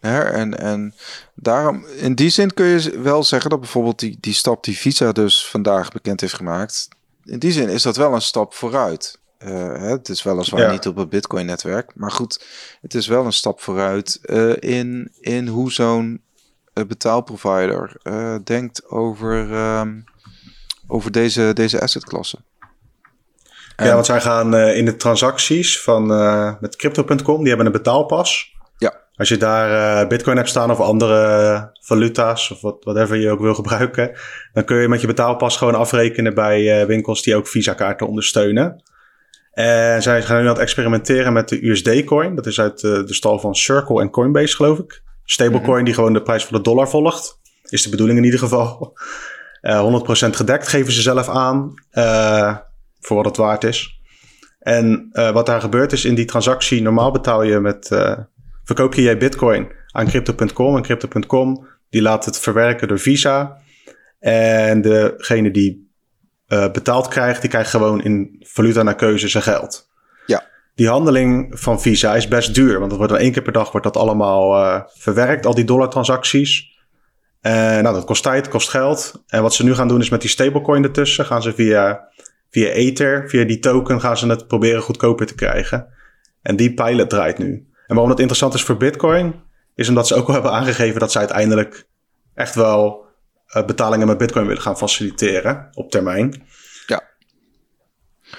Hè, en, en daarom, in die zin kun je wel zeggen dat bijvoorbeeld die, die stap die Visa dus vandaag bekend heeft gemaakt. In die zin is dat wel een stap vooruit. Uh, het is weliswaar ja. niet op het Bitcoin-netwerk, maar goed, het is wel een stap vooruit uh, in, in hoe zo'n uh, betaalprovider denkt over, um, over deze, deze assetklasse. Ja, want zij gaan in de transacties van met crypto.com, die hebben een betaalpas. Ja. Als je daar Bitcoin hebt staan of andere valuta's of wat, whatever je ook wil gebruiken, dan kun je met je betaalpas gewoon afrekenen bij winkels die ook Visa-kaarten ondersteunen. En zij gaan nu aan het experimenteren met de USD-coin. Dat is uit de, de stal van Circle en Coinbase, geloof ik. Stablecoin mhm. die gewoon de prijs van de dollar volgt. Is de bedoeling in ieder geval. Uh, eh, 100% gedekt geven ze zelf aan. Uh, voor wat het waard is. En uh, wat daar gebeurt is in die transactie. Normaal betaal je met. verkoop je jij bitcoin aan crypto.com. En crypto.com die laat het verwerken door Visa. En degene die uh, betaald krijgt, die krijgt gewoon in valuta naar keuze zijn geld. Ja. Die handeling van Visa is best duur, want dat wordt dan één keer per dag wordt dat allemaal uh, verwerkt, al die dollartransacties. En nou, dat kost tijd, kost geld. En wat ze nu gaan doen is met die stablecoin ertussen, gaan ze via, via Ether, via die token, gaan ze het proberen goedkoper te krijgen. En die pilot draait nu. En waarom dat interessant is voor Bitcoin, is omdat ze ook al hebben aangegeven dat ze uiteindelijk echt wel uh, betalingen met Bitcoin willen gaan faciliteren op termijn. Ja.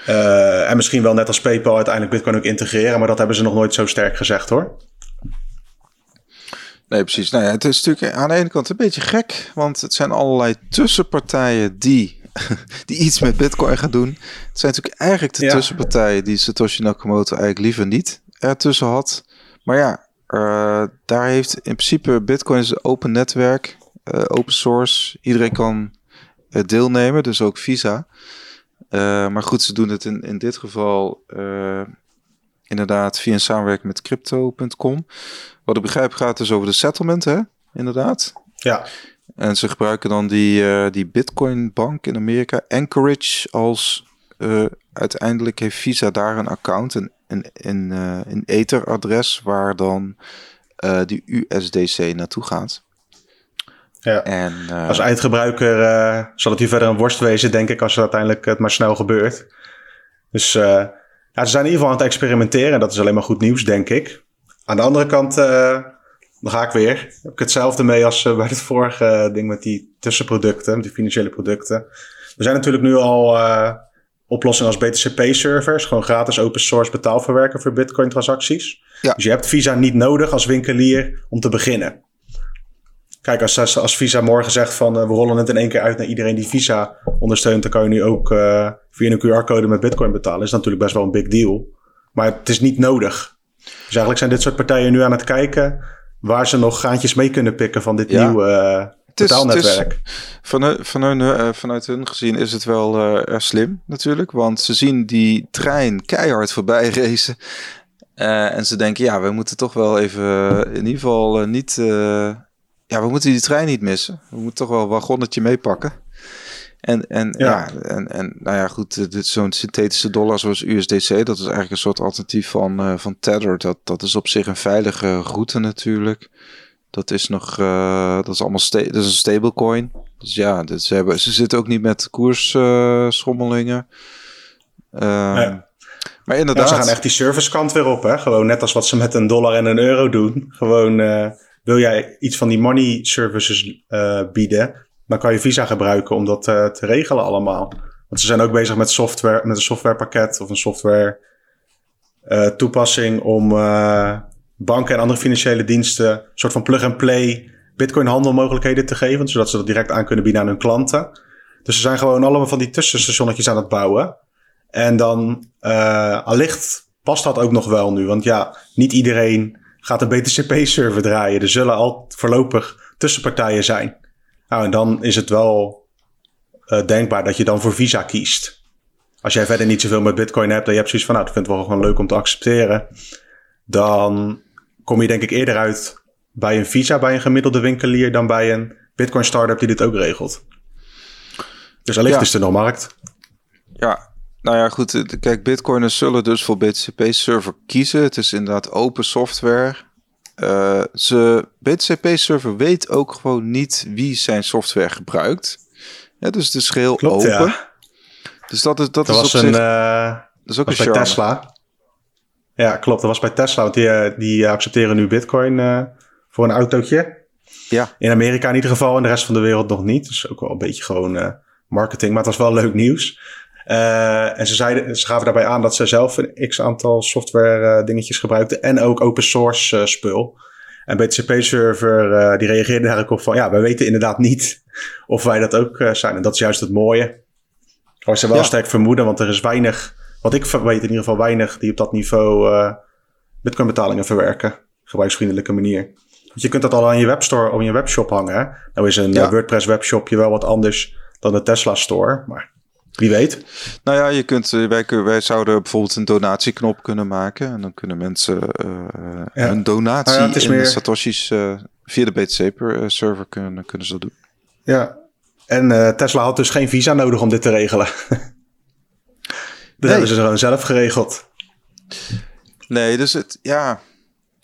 Uh, en misschien wel net als PayPal uiteindelijk Bitcoin ook integreren, maar dat hebben ze nog nooit zo sterk gezegd hoor. Nee, precies. Nou ja, het is natuurlijk aan de ene kant een beetje gek, want het zijn allerlei tussenpartijen die, die iets met Bitcoin gaan doen. Het zijn natuurlijk eigenlijk de tussenpartijen die Satoshi Nakamoto eigenlijk liever niet ertussen had. Maar ja, uh, daar heeft in principe Bitcoin is een open netwerk. Eh, open source. Iedereen kan uh, deelnemen, dus ook Visa. Uh, maar goed, ze doen het in, in dit geval inderdaad via een samenwerking met crypto.com. Wat ik begrijp gaat dus over de settlement, hè? Inderdaad. Ja. En ze gebruiken dan die, die Bitcoin bank in Amerika, Anchorage, als uiteindelijk heeft Visa daar een account, een, een, een, een Ether-adres waar dan die USDC naartoe gaat. Ja. En, uh, als eindgebruiker uh, zal het hier verder een worst wezen, denk ik, als het uiteindelijk het maar snel gebeurt. Dus uh, ja, ze zijn in ieder geval aan het experimenteren. En dat is alleen maar goed nieuws, denk ik. Aan de andere kant, dan ga ik weer. Heb ik hetzelfde mee als bij het vorige ding met die tussenproducten, met die financiële producten. We zijn natuurlijk nu al oplossing als BTCP-servers. Gewoon gratis open source betaalverwerken voor bitcoin transacties. Ja. Dus je hebt Visa niet nodig als winkelier om te beginnen. Kijk, als, als Visa morgen zegt van uh, we rollen het in één keer uit naar iedereen die Visa ondersteunt, dan kan je nu ook uh, via een QR-code met bitcoin betalen. Is natuurlijk best wel een big deal. Maar het is niet nodig. Dus eigenlijk zijn dit soort partijen nu aan het kijken waar ze nog gaantjes mee kunnen pikken van dit nieuwe uh, betaalnetwerk. van hun, van hun, vanuit hun gezien is het wel slim natuurlijk. Want ze zien die trein keihard voorbij racen. en ze denken, ja, we moeten toch wel even in ieder geval niet ja, we moeten die trein niet missen. We moeten toch wel een wagonnetje meepakken. En, en, ja. en, en nou ja, goed, zo'n synthetische dollar zoals USDC, dat is eigenlijk een soort alternatief van, uh, van Tether. Dat, dat is op zich een veilige route natuurlijk. Dat is nog, uh, dat is allemaal dat is een stablecoin. Dus ja, dat, ze, hebben, ze zitten ook niet met koersschommelingen. Uh, ja. Maar inderdaad. Ja, ze gaan echt die servicekant weer op, hè? Gewoon net als wat ze met een dollar en een euro doen. Gewoon wil jij iets van die money services uh, bieden, dan kan je Visa gebruiken om dat uh, te regelen allemaal. Want ze zijn ook bezig met software, met een softwarepakket of een software uh, toepassing om banken en andere financiële diensten een soort van plug-and-play bitcoin handelmogelijkheden te geven, zodat ze dat direct aan kunnen bieden aan hun klanten. Dus ze zijn gewoon allemaal van die tussenstationnetjes aan het bouwen. En dan allicht past dat ook nog wel nu. Want ja, niet iedereen gaat een BTCP-server draaien. Er zullen al voorlopig tussenpartijen zijn. Nou, en dan is het wel uh, denkbaar dat je dan voor Visa kiest. Als jij verder niet zoveel met Bitcoin hebt en je hebt zoiets van, nou, dat vind ik wel gewoon leuk om te accepteren. Dan kom je denk ik eerder uit bij een Visa, bij een gemiddelde winkelier, dan bij een Bitcoin startup die dit ook regelt. Dus allicht is er nog markt. Ja, nou ja, goed. Eh, kijk, Bitcoiners zullen dus voor BTCP-server kiezen. Het is inderdaad open software. Uh, ze, BTCP-server weet ook gewoon niet wie zijn software gebruikt. Ja, dus het is geheel open. Ja. Dus dat is, dat, is was op een, zich, uh, dat is ook een bij Tesla. Ja, klopt. Dat was bij Tesla. Want die, die accepteren nu Bitcoin uh, voor een autootje. Ja. In Amerika in ieder geval. En de rest van de wereld nog niet. Dus ook wel een beetje gewoon marketing. Maar het was wel leuk nieuws. Uh, en ze, zeiden, ze gaven daarbij aan dat ze zelf een x aantal software uh, dingetjes gebruikten. En ook open source uh, spul. En BTCP-server die reageerde daar ook op van... Ja, we weten inderdaad niet of wij dat ook zijn. En dat is juist het mooie. Maar ze wel sterk vermoeden, want er is weinig... Wat ik weet in ieder geval weinig die op dat niveau bitcoin betalingen verwerken. Gebruiksvriendelijke manier. Want je kunt dat al aan je webstore of je webshop hangen. Hè? Nou is een WordPress webshopje wel wat anders dan de Tesla store. Maar wie weet. Nou ja, je kunt, eh, wij, wij zouden bijvoorbeeld een donatieknop kunnen maken. En dan kunnen mensen uh, een donatie nou ja, in meer... Satoshi's uh, via de BTC-server kunnen, kunnen ze doen. Ja, en Tesla had dus geen visa nodig om dit te regelen. dat hebben ze gewoon zelf geregeld. Nee, dus het, ja,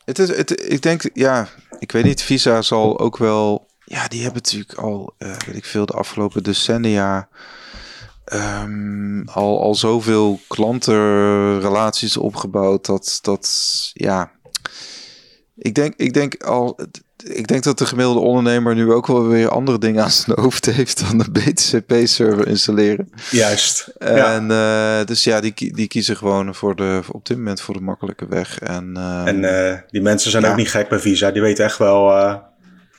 het is, het, ik denk, ja, ik weet niet, Visa zal ook wel, ja, die hebben natuurlijk al, weet ik veel, de afgelopen decennia um, al, al zoveel klantenrelaties opgebouwd dat, dat ja. Ik denk, ik denk al. Ik denk dat de gemiddelde ondernemer nu ook wel weer andere dingen aan zijn hoofd heeft dan een BTCP-server installeren. Juist. En ja. Uh, dus ja, die, die kiezen gewoon voor de, op dit moment voor de makkelijke weg. En, uh, en uh, die mensen zijn ook niet gek bij Visa. Die weten echt wel.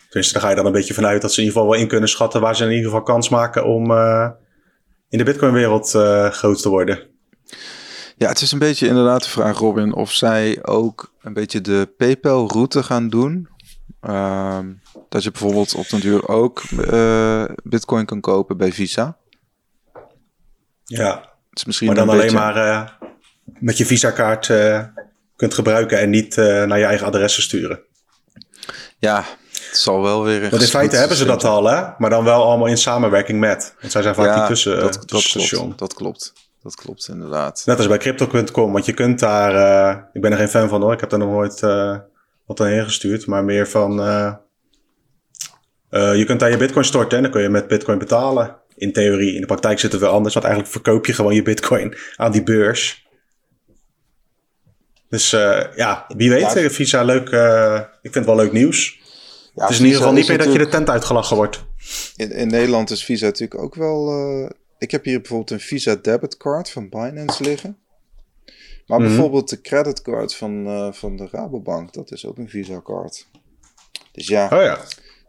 tenminste, daar ga je dan een beetje vanuit dat ze in ieder geval wel in kunnen schatten waar ze in ieder geval kans maken om in de Bitcoin-wereld uh, groot te worden? Ja, het is een beetje inderdaad de vraag, Robin, of zij ook een beetje de PayPal-route gaan doen. Uh, dat je bijvoorbeeld op den duur ook uh, Bitcoin kan kopen bij Visa. Ja, het is misschien maar dan alleen maar uh, met je Visa-kaart kunt gebruiken en niet naar je eigen adressen sturen. Ja, het zal wel weer. Want in feite hebben ze dat al, hè? Maar dan wel allemaal in samenwerking met. Want zij zijn vaak die tussen, dat, dat Klopt, dat klopt. Dat klopt inderdaad. Net als bij crypto.com, want je kunt daar. Uh, ik ben er geen fan van hoor. Ik heb daar nog nooit uh, wat aan gestuurd. Maar meer van. Uh, je kunt daar je bitcoin storten en dan kun je met bitcoin betalen. In theorie. In de praktijk zit het wel anders. Want eigenlijk verkoop je gewoon je bitcoin aan die beurs. Dus ja, wie weet. Visa leuk. ik vind het wel leuk nieuws. Ja, het is in ieder geval niet meer dat je de tent uitgelachen wordt. In, in Nederland is Visa natuurlijk ook wel... Uh, ik heb hier bijvoorbeeld een Visa debitcard van Binance liggen. Maar Mhm. bijvoorbeeld de creditcard van, eh, van de Rabobank, dat is ook een Visa-card. Dus ja, Oh ja,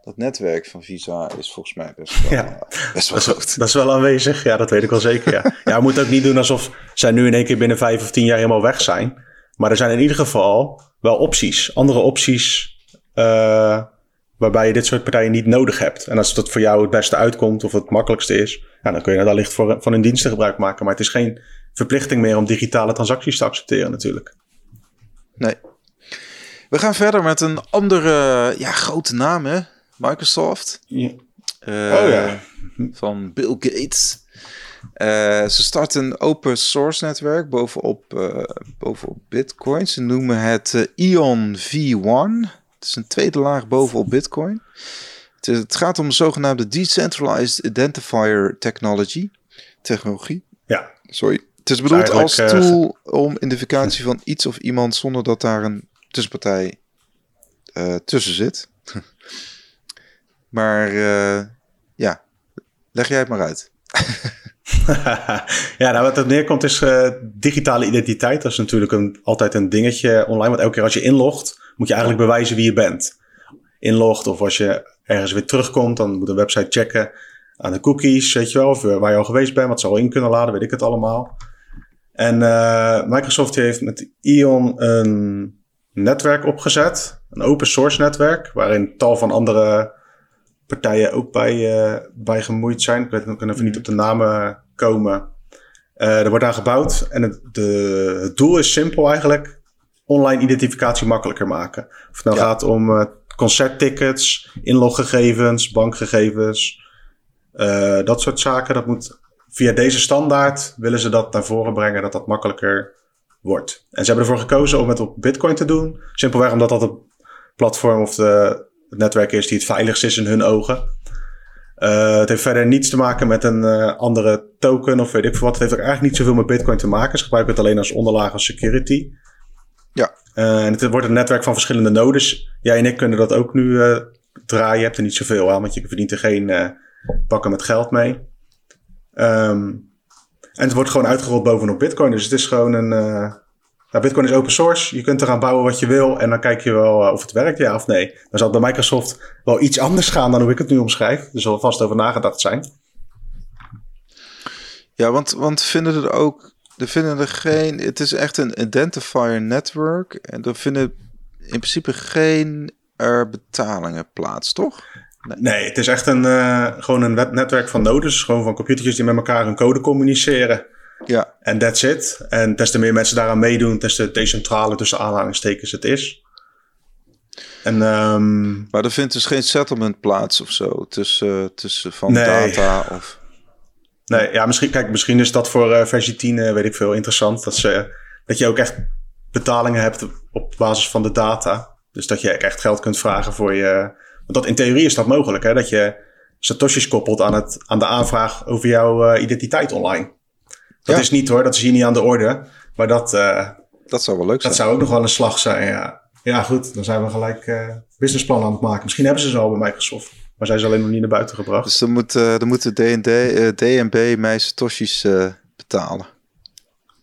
dat netwerk van Visa is volgens mij best wel, Ja. eh, best wel dat is, dat is wel aanwezig. Ja, dat weet ik wel zeker. Ja, ja we moeten ook niet doen alsof zij nu in één keer binnen vijf of tien jaar helemaal weg zijn. Maar er zijn in ieder geval wel opties. Andere opties eh, waarbij je dit soort partijen niet nodig hebt. En als dat voor jou het beste uitkomt of het makkelijkste is, ja, dan kun je wellicht voor, van hun diensten gebruik maken. Maar het is geen verplichting meer om digitale transacties te accepteren natuurlijk. Nee. We gaan verder met een andere ja, grote naam, hè? Microsoft. Ja. Eh, Oh ja. Van Bill Gates. Eh, ze starten een open source netwerk bovenop, eh, bovenop Bitcoin. Ze noemen het Ion V1. Het is een tweede laag bovenop Bitcoin. Het, het gaat om de zogenaamde Decentralized Identifier Technology. Technologie. ja, Sorry. Het is bedoeld als eh, tool om identificatie van iets of iemand zonder dat daar een tussenpartij eh, tussen zit. maar eh, ja, leg jij het maar uit. ja, nou wat het neerkomt is eh, digitale identiteit. Dat is natuurlijk een, altijd een dingetje online. Want elke keer als je inlogt, moet je eigenlijk bewijzen wie je bent. Inlogt of als je ergens weer terugkomt, dan moet een website checken aan de cookies, weet je wel. Of eh, waar je al geweest bent, wat ze al in kunnen laden, weet ik het allemaal. En eh, Microsoft heeft met Ion een netwerk opgezet. Een open source netwerk, waarin tal van andere partijen ook bij, eh, bij gemoeid zijn. Ik weet nog even niet op de namen komen. Eh, er wordt aan gebouwd en het, de, het doel is simpel eigenlijk. Online identificatie makkelijker maken. Of het nou Ja. gaat om eh, concerttickets, inloggegevens, bankgegevens. dat soort zaken. Dat moet via deze standaard willen ze dat naar voren brengen dat dat makkelijker wordt. En ze hebben ervoor gekozen om het op Bitcoin te doen. Simpelweg omdat dat het platform of de, het netwerk is die het veiligst is in hun ogen. Eh, het heeft verder niets te maken met een eh, andere token of weet ik veel wat. Het heeft ook eigenlijk niet zoveel met Bitcoin te maken. Ze gebruiken het alleen als onderlaag als security. Ja. Eh, en het wordt een netwerk van verschillende nodes. Jij en ik kunnen dat ook nu draaien. Je hebt er niet zoveel aan, want je verdient er geen pakken met geld mee. Ehm, en het wordt gewoon uitgerold bovenop Bitcoin. Dus het is gewoon een. Nou, Bitcoin is open source. Je kunt eraan bouwen wat je wil. En dan kijk je wel eh, of het werkt, ja of nee. Dan zal het bij Microsoft wel iets anders gaan dan hoe ik het nu omschrijf. Er zal vast over nagedacht zijn. Ja, want, want vinden er ook, er vinden er geen, het is echt een identifier network. En er vinden in principe geen er betalingen plaats, toch? Nee, het is echt een, eh, gewoon een netwerk van nodes. Gewoon van computertjes die met elkaar hun code communiceren. Ja, En that's it. En des te meer mensen daaraan meedoen, des te decentraler tussen aanhalingstekens het is. En ehm, maar er vindt dus geen settlement plaats of zo tussen, tussen van Nee. data of... Nee, ja, misschien, kijk, misschien is dat voor eh, versie 10, eh, weet ik veel, interessant. Dat, ze, dat je ook echt betalingen hebt op basis van de data. Dus dat je echt geld kunt vragen voor je. Want dat, in theorie is dat mogelijk, hè? Dat je satoshis koppelt aan, het, aan de aanvraag over jouw eh, identiteit online. Dat Ja. is niet hoor, dat is hier niet aan de orde. Maar dat, eh, Dat zou wel leuk zijn. dat zou ook nog wel een slag zijn, ja. Ja, goed, dan zijn we gelijk eh businessplan aan het maken. Misschien hebben ze ze al bij Microsoft. Maar zijn ze alleen nog niet naar buiten gebracht. Dus dan, moet, eh, dan moeten D&D, eh, DNB mij satoshis betalen.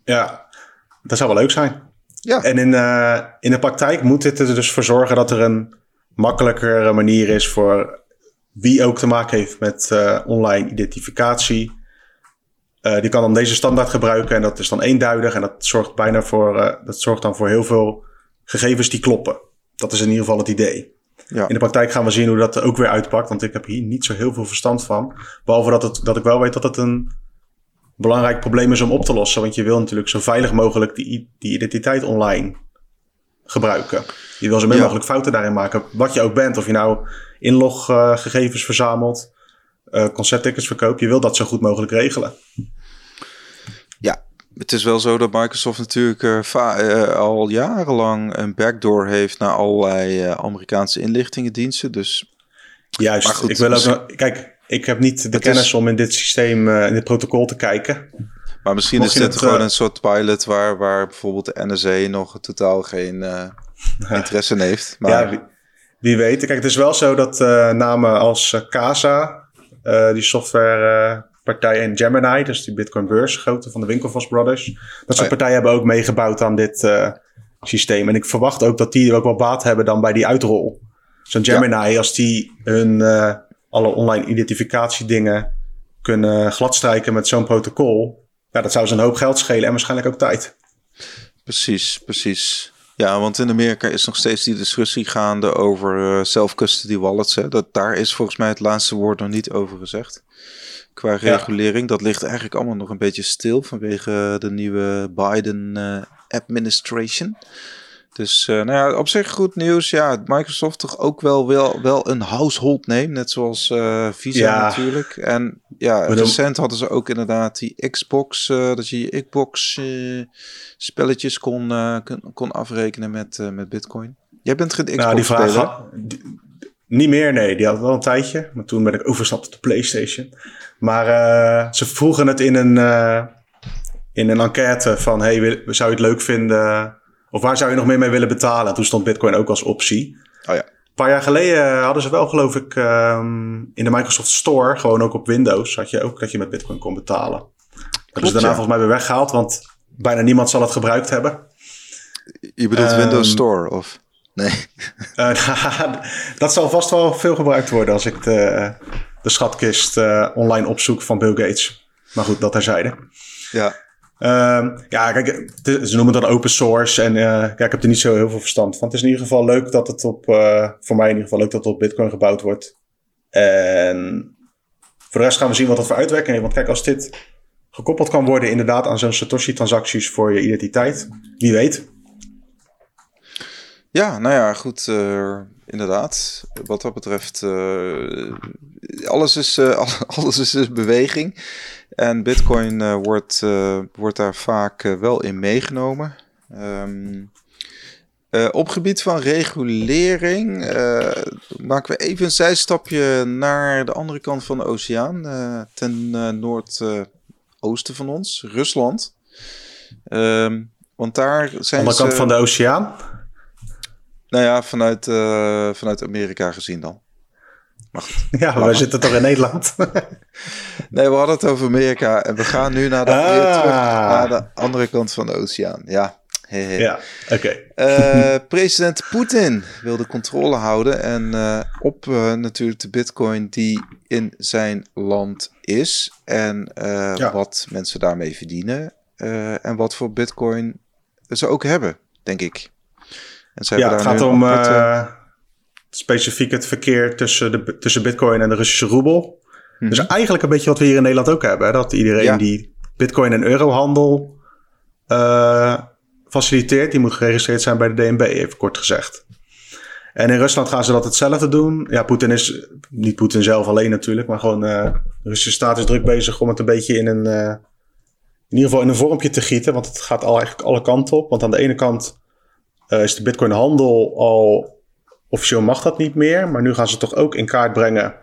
Ja, dat zou wel leuk zijn. Ja, En in, in de praktijk moet dit er dus voor zorgen dat er een makkelijkere manier is voor wie ook te maken heeft met online identificatie. Eh, die kan dan deze standaard gebruiken en dat is dan eenduidig en dat zorgt bijna voor, eh, dat zorgt dan voor heel veel gegevens die kloppen. Dat is in ieder geval het idee. ja. In de praktijk gaan we zien hoe dat ook weer uitpakt, want ik heb hier niet zo heel veel verstand van. Behalve dat, het, dat ik wel weet dat het een belangrijk probleem is om op te lossen. Want je wil natuurlijk zo veilig mogelijk die, die identiteit online gebruiken. Je wil zo min Ja. mogelijk fouten daarin maken. Wat je ook bent, of je nou inloggegevens verzamelt, concerttickets verkoopt. Je wil dat zo goed mogelijk regelen. Ja, het is wel zo dat Microsoft natuurlijk eh, eh, al jarenlang een backdoor heeft naar allerlei eh, Amerikaanse inlichtingendiensten. Dus Juist. Maar goed, ik wil ook dus- nog, kijk, ik heb niet de kennis is- om in dit systeem, eh, in dit protocol te kijken. Maar misschien Mocht is dit het, gewoon eh, een soort pilot waar, waar bijvoorbeeld de NSA nog totaal geen eh, interesse in heeft. Maar Ja, wie, wie weet. Kijk, het is wel zo dat eh, namen als eh, Casa, eh, die software partijen in Gemini, dus die Bitcoin beurs, grote van de Winklevoss Brothers. Dat soort oh partijen hebben ook meegebouwd aan dit uh, systeem. En ik verwacht ook dat die ook wel baat hebben dan bij die uitrol. Zo'n Gemini, als die hun uh, alle online identificatiedingen kunnen gladstrijken met zo'n protocol, ja, dat zou ze een hoop geld schelen en waarschijnlijk ook tijd. Precies, precies. Ja, want in Amerika is nog steeds die discussie gaande over uh, self-custody wallets. Hè. Dat, daar is volgens mij het laatste woord nog niet over gezegd. Qua regulering. Dat ligt eigenlijk allemaal nog een beetje stil vanwege de nieuwe Biden uh, administration. Dus uh, nou ja, op zich goed nieuws. Ja, Microsoft toch ook wel, wel, wel een household name, net zoals uh, Visa natuurlijk. En ja, recent hadden ze ook inderdaad die Xbox, uh, dat je je Xbox spelletjes kon, kon, kon, afrekenen met, met Bitcoin. Jij bent geen Xbox nou, die vraag Niet meer, nee. Die had wel een tijdje. Maar toen ben ik overstapt op de PlayStation. Maar ze vroegen het in een, in een enquête van... hey, zou je het leuk vinden of waar zou je nog meer mee willen betalen? En toen stond Bitcoin ook als optie. Oh ja. Een paar jaar geleden hadden ze wel, geloof ik, um, in de Microsoft Store, gewoon ook op Windows, had je ook dat je met Bitcoin kon betalen. Dat hebben ze daarna volgens mij weer weggehaald, want bijna niemand zal het gebruikt hebben. Je bedoelt um, Windows Store of? Nee. Uh, dat zal vast wel veel gebruikt worden als ik de, de schatkist uh, online opzoek van Bill Gates. Maar goed, dat terzijde. Ja. Um, ja, kijk, ze noemen dat open source. En uh, ja, ik heb er niet zo heel veel verstand van. Het is in ieder geval leuk dat het op, uh, voor mij in ieder geval leuk dat het op Bitcoin gebouwd wordt. En voor de rest gaan we zien wat dat voor uitwerking heeft. Want kijk, als dit gekoppeld kan worden inderdaad aan zo'n Satoshi-transacties voor je identiteit, wie weet. Ja, nou ja, goed. Uh, inderdaad. Wat dat betreft, alles, is, alles is beweging. En Bitcoin uh, wordt, uh, wordt daar vaak uh, wel in meegenomen. Um, op gebied van regulering maken we even een zijstapje naar de andere kant van de oceaan, ten noordoosten van ons, Rusland. Um, want daar zijn Andere kant van de oceaan? Nou ja, vanuit, vanuit Amerika gezien dan. Maar Ja, wij zitten toch in Nederland? nee, we hadden het over Amerika en we gaan nu naar de, ah. terug naar de andere kant van de oceaan. Ja, Ja, oké. Eh, president Poetin wil de controle houden en uh, op uh, natuurlijk de bitcoin die in zijn land is. En ja. wat mensen daarmee verdienen. en wat voor bitcoin ze ook hebben, denk ik. En ze ja, het gaat om specifiek het verkeer tussen, de, tussen Bitcoin en de Russische roebel. Mm Dus eigenlijk een beetje wat we hier in Nederland ook hebben. Dat iedereen die Bitcoin en eurohandel uh, faciliteert, die moet geregistreerd zijn bij de DNB, even kort gezegd. En in Rusland gaan ze dat hetzelfde doen. Ja, Poetin is, niet Poetin zelf alleen natuurlijk, maar gewoon uh, de Russische staat is druk bezig om het een beetje in een, uh, in ieder geval in een vormpje te gieten. Want het gaat al eigenlijk alle kanten op. Want aan de ene kant uh, is de Bitcoin handel al Officieel mag dat niet meer, maar nu gaan ze toch ook in kaart brengen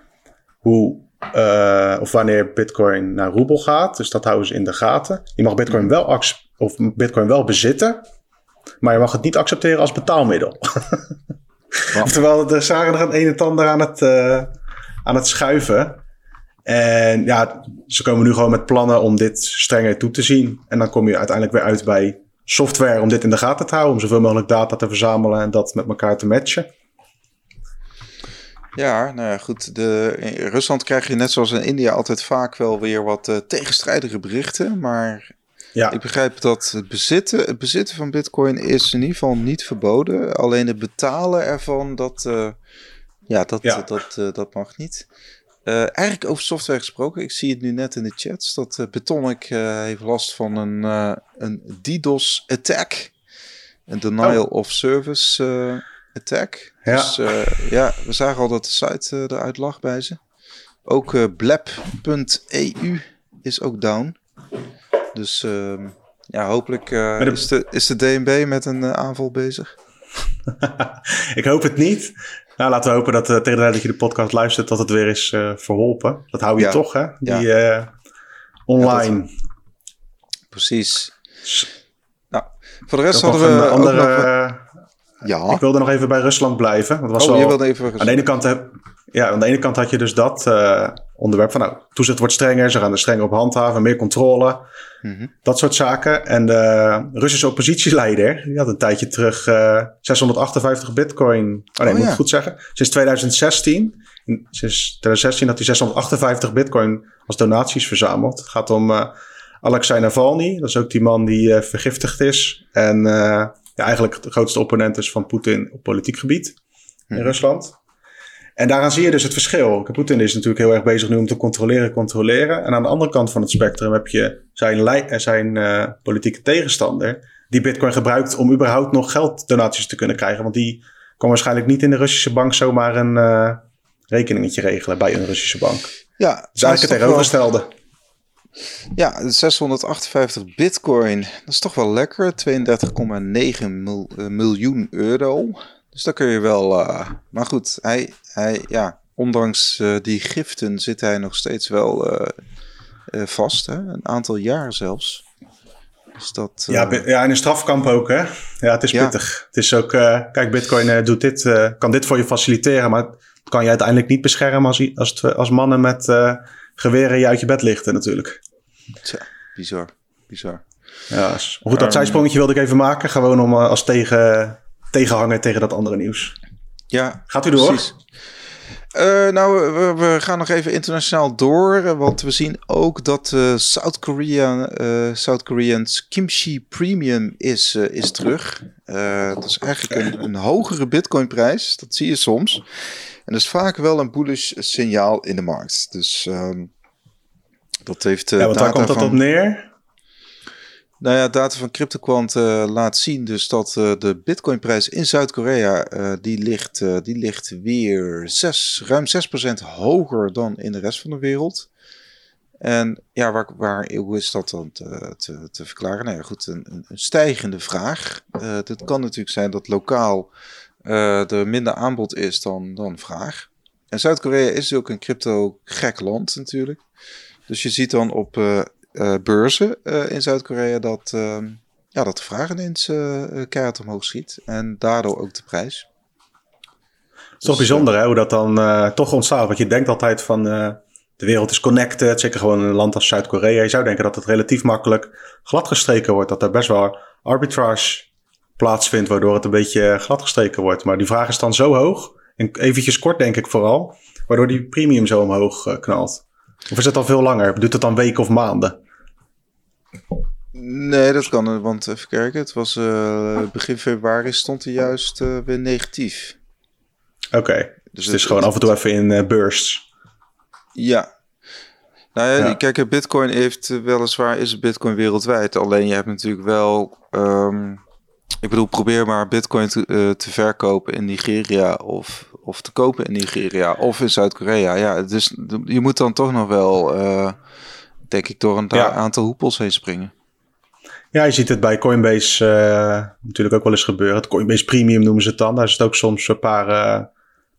hoe uh, of wanneer Bitcoin naar roebel gaat. Dus dat houden ze in de gaten. Je mag Bitcoin wel, of Bitcoin wel bezitten, maar je mag het niet accepteren als betaalmiddel. Oftewel, de zagen er een een en ander aan het, uh, aan het schuiven. En ja, ze komen nu gewoon met plannen om dit strenger toe te zien. En dan kom je uiteindelijk weer uit bij software om dit in de gaten te houden. Om zoveel mogelijk data te verzamelen en dat met elkaar te matchen. Ja, nou ja, goed. De, in Rusland krijg je net zoals in India altijd vaak wel weer wat uh, tegenstrijdige berichten. Maar ja. ik begrijp dat het bezitten, het bezitten van bitcoin is in ieder geval niet verboden. Alleen het betalen ervan, dat, uh, ja, dat, ja. dat, uh, dat mag niet. eigenlijk over software gesproken, ik zie het nu net in de chats. Dat Betonic heeft last van een, een DDoS-attack. Een denial oh. of service attack. Ja. Dus uh, ja, we zagen al dat de site uh, eruit lag bij ze. Ook uh, blab.eu is ook down. Dus uh, ja, hopelijk de... is, de, is de DNB met een aanval bezig. ik hoop het niet. Nou, laten we hopen dat tegen de tijd dat je de podcast luistert, dat het weer is verholpen. Dat hou je ja. toch, hè? Die ja. online. Ja, Precies. Nou, voor de rest hadden we andere... Ja. Ik wilde nog even bij Rusland blijven. Want was oh, wel, je wilde even Aan de ene kant heb, Ja, aan de ene kant had je dus dat uh, onderwerp van nou, toezicht wordt strenger, ze gaan er strenger op handhaven, meer controle, mhm. dat soort zaken. En de Russische oppositieleider, die had een tijdje terug uh, 658 bitcoin, oh nee, oh, moet ik goed zeggen, sinds 2016. Sinds 2016 had hij 658 bitcoin als donaties verzameld. Het gaat om uh, Alexei Navalny, dat is ook die man die vergiftigd is en ja, eigenlijk de grootste opponent is van Poetin op politiek gebied in mhm. Rusland. En daaraan zie je dus het verschil. Poetin is natuurlijk heel erg bezig nu om te controleren, controleren. En aan de andere kant van het spectrum heb je zijn, eh, zijn uh, politieke tegenstander. Die Bitcoin gebruikt om überhaupt nog gelddonaties te kunnen krijgen. Want die kan waarschijnlijk niet in de Russische bank zomaar een uh, rekeningetje regelen bij een Russische bank. Ja, is eigenlijk het tegenovergestelde. Ja, 658 bitcoin, dat is toch wel lekker. 32,9 miljoen euro. Dus daar kun je wel. Uh, maar goed, hij, hij, ja, ondanks uh, die giften zit hij nog steeds wel vast. Hè? Een aantal jaar zelfs. Dus dat, ja, ja, in een strafkamp ook, hè? Ja, het is pittig. Het is ook, kijk, Bitcoin doet dit, kan dit voor je faciliteren, maar het kan je uiteindelijk niet beschermen als, als, als mannen met geweren je uit je bed lichten, natuurlijk. Tja, bizar, bizar. Ja, goed, dat um, zijsprongetje wilde ik even maken, gewoon om als tegen tegenhangen tegen dat andere nieuws. Ja, gaat u door? Precies. Uh, nou, we, gaan nog even internationaal door, want we zien ook dat uh, South, Korea, uh, South Koreans kimchi premium is, is terug. dat is eigenlijk een, een hogere bitcoinprijs, dat zie je soms. En dat is vaak wel een bullish signaal in de markt. Dus um, dat heeft. ja, want daar komt dat op neer? Nou ja, data van CryptoQuant uh, laat zien dus dat uh, de bitcoinprijs in Zuid-Korea, uh, die, ligt, die ligt weer 6, ruim 6% hoger dan in de rest van de wereld. En ja, waar, waar, hoe is dat dan te, te, te verklaren? Nou ja, goed, een, een stijgende vraag. het kan natuurlijk zijn dat lokaal er minder aanbod is dan, dan vraag. En Zuid-Korea is ook een crypto-gek land natuurlijk. Dus je ziet dan op uh, beurzen uh, in Zuid-Korea dat, uh, ja, dat de vraag ineens keihard omhoog schiet. En daardoor ook de prijs. Het is toch dus, bijzonder hè, hoe dat dan toch ontstaat. Want je denkt altijd van de wereld is connected. Zeker gewoon een land als Zuid-Korea. Je zou denken dat het relatief makkelijk gladgestreken wordt. Dat er best wel arbitrage plaatsvindt waardoor het een beetje gladgestreken wordt. Maar die vraag is dan zo hoog. En eventjes kort denk ik vooral. Waardoor die premium zo omhoog knalt. Of is het al veel langer? Doet het dan weken of maanden? Nee, dat kan. Want even kijken. Het was uh, begin februari stond hij juist uh, weer negatief. Oké. Dus, het is gewoon af en toe even in uh, bursts. Ja. Nou ja, ja. kijk, Bitcoin heeft weliswaar is Bitcoin wereldwijd. Alleen je hebt natuurlijk wel. Um, ik bedoel, probeer maar Bitcoin te, te verkopen in Nigeria of of te kopen in Nigeria of in Zuid-Korea. Ja, dus je moet dan toch nog wel, uh, denk ik, door een aantal hoepels heen springen. Ja, je ziet het bij Coinbase uh, natuurlijk ook wel eens gebeuren. Het Coinbase Premium noemen ze het dan. Daar is het ook soms een paar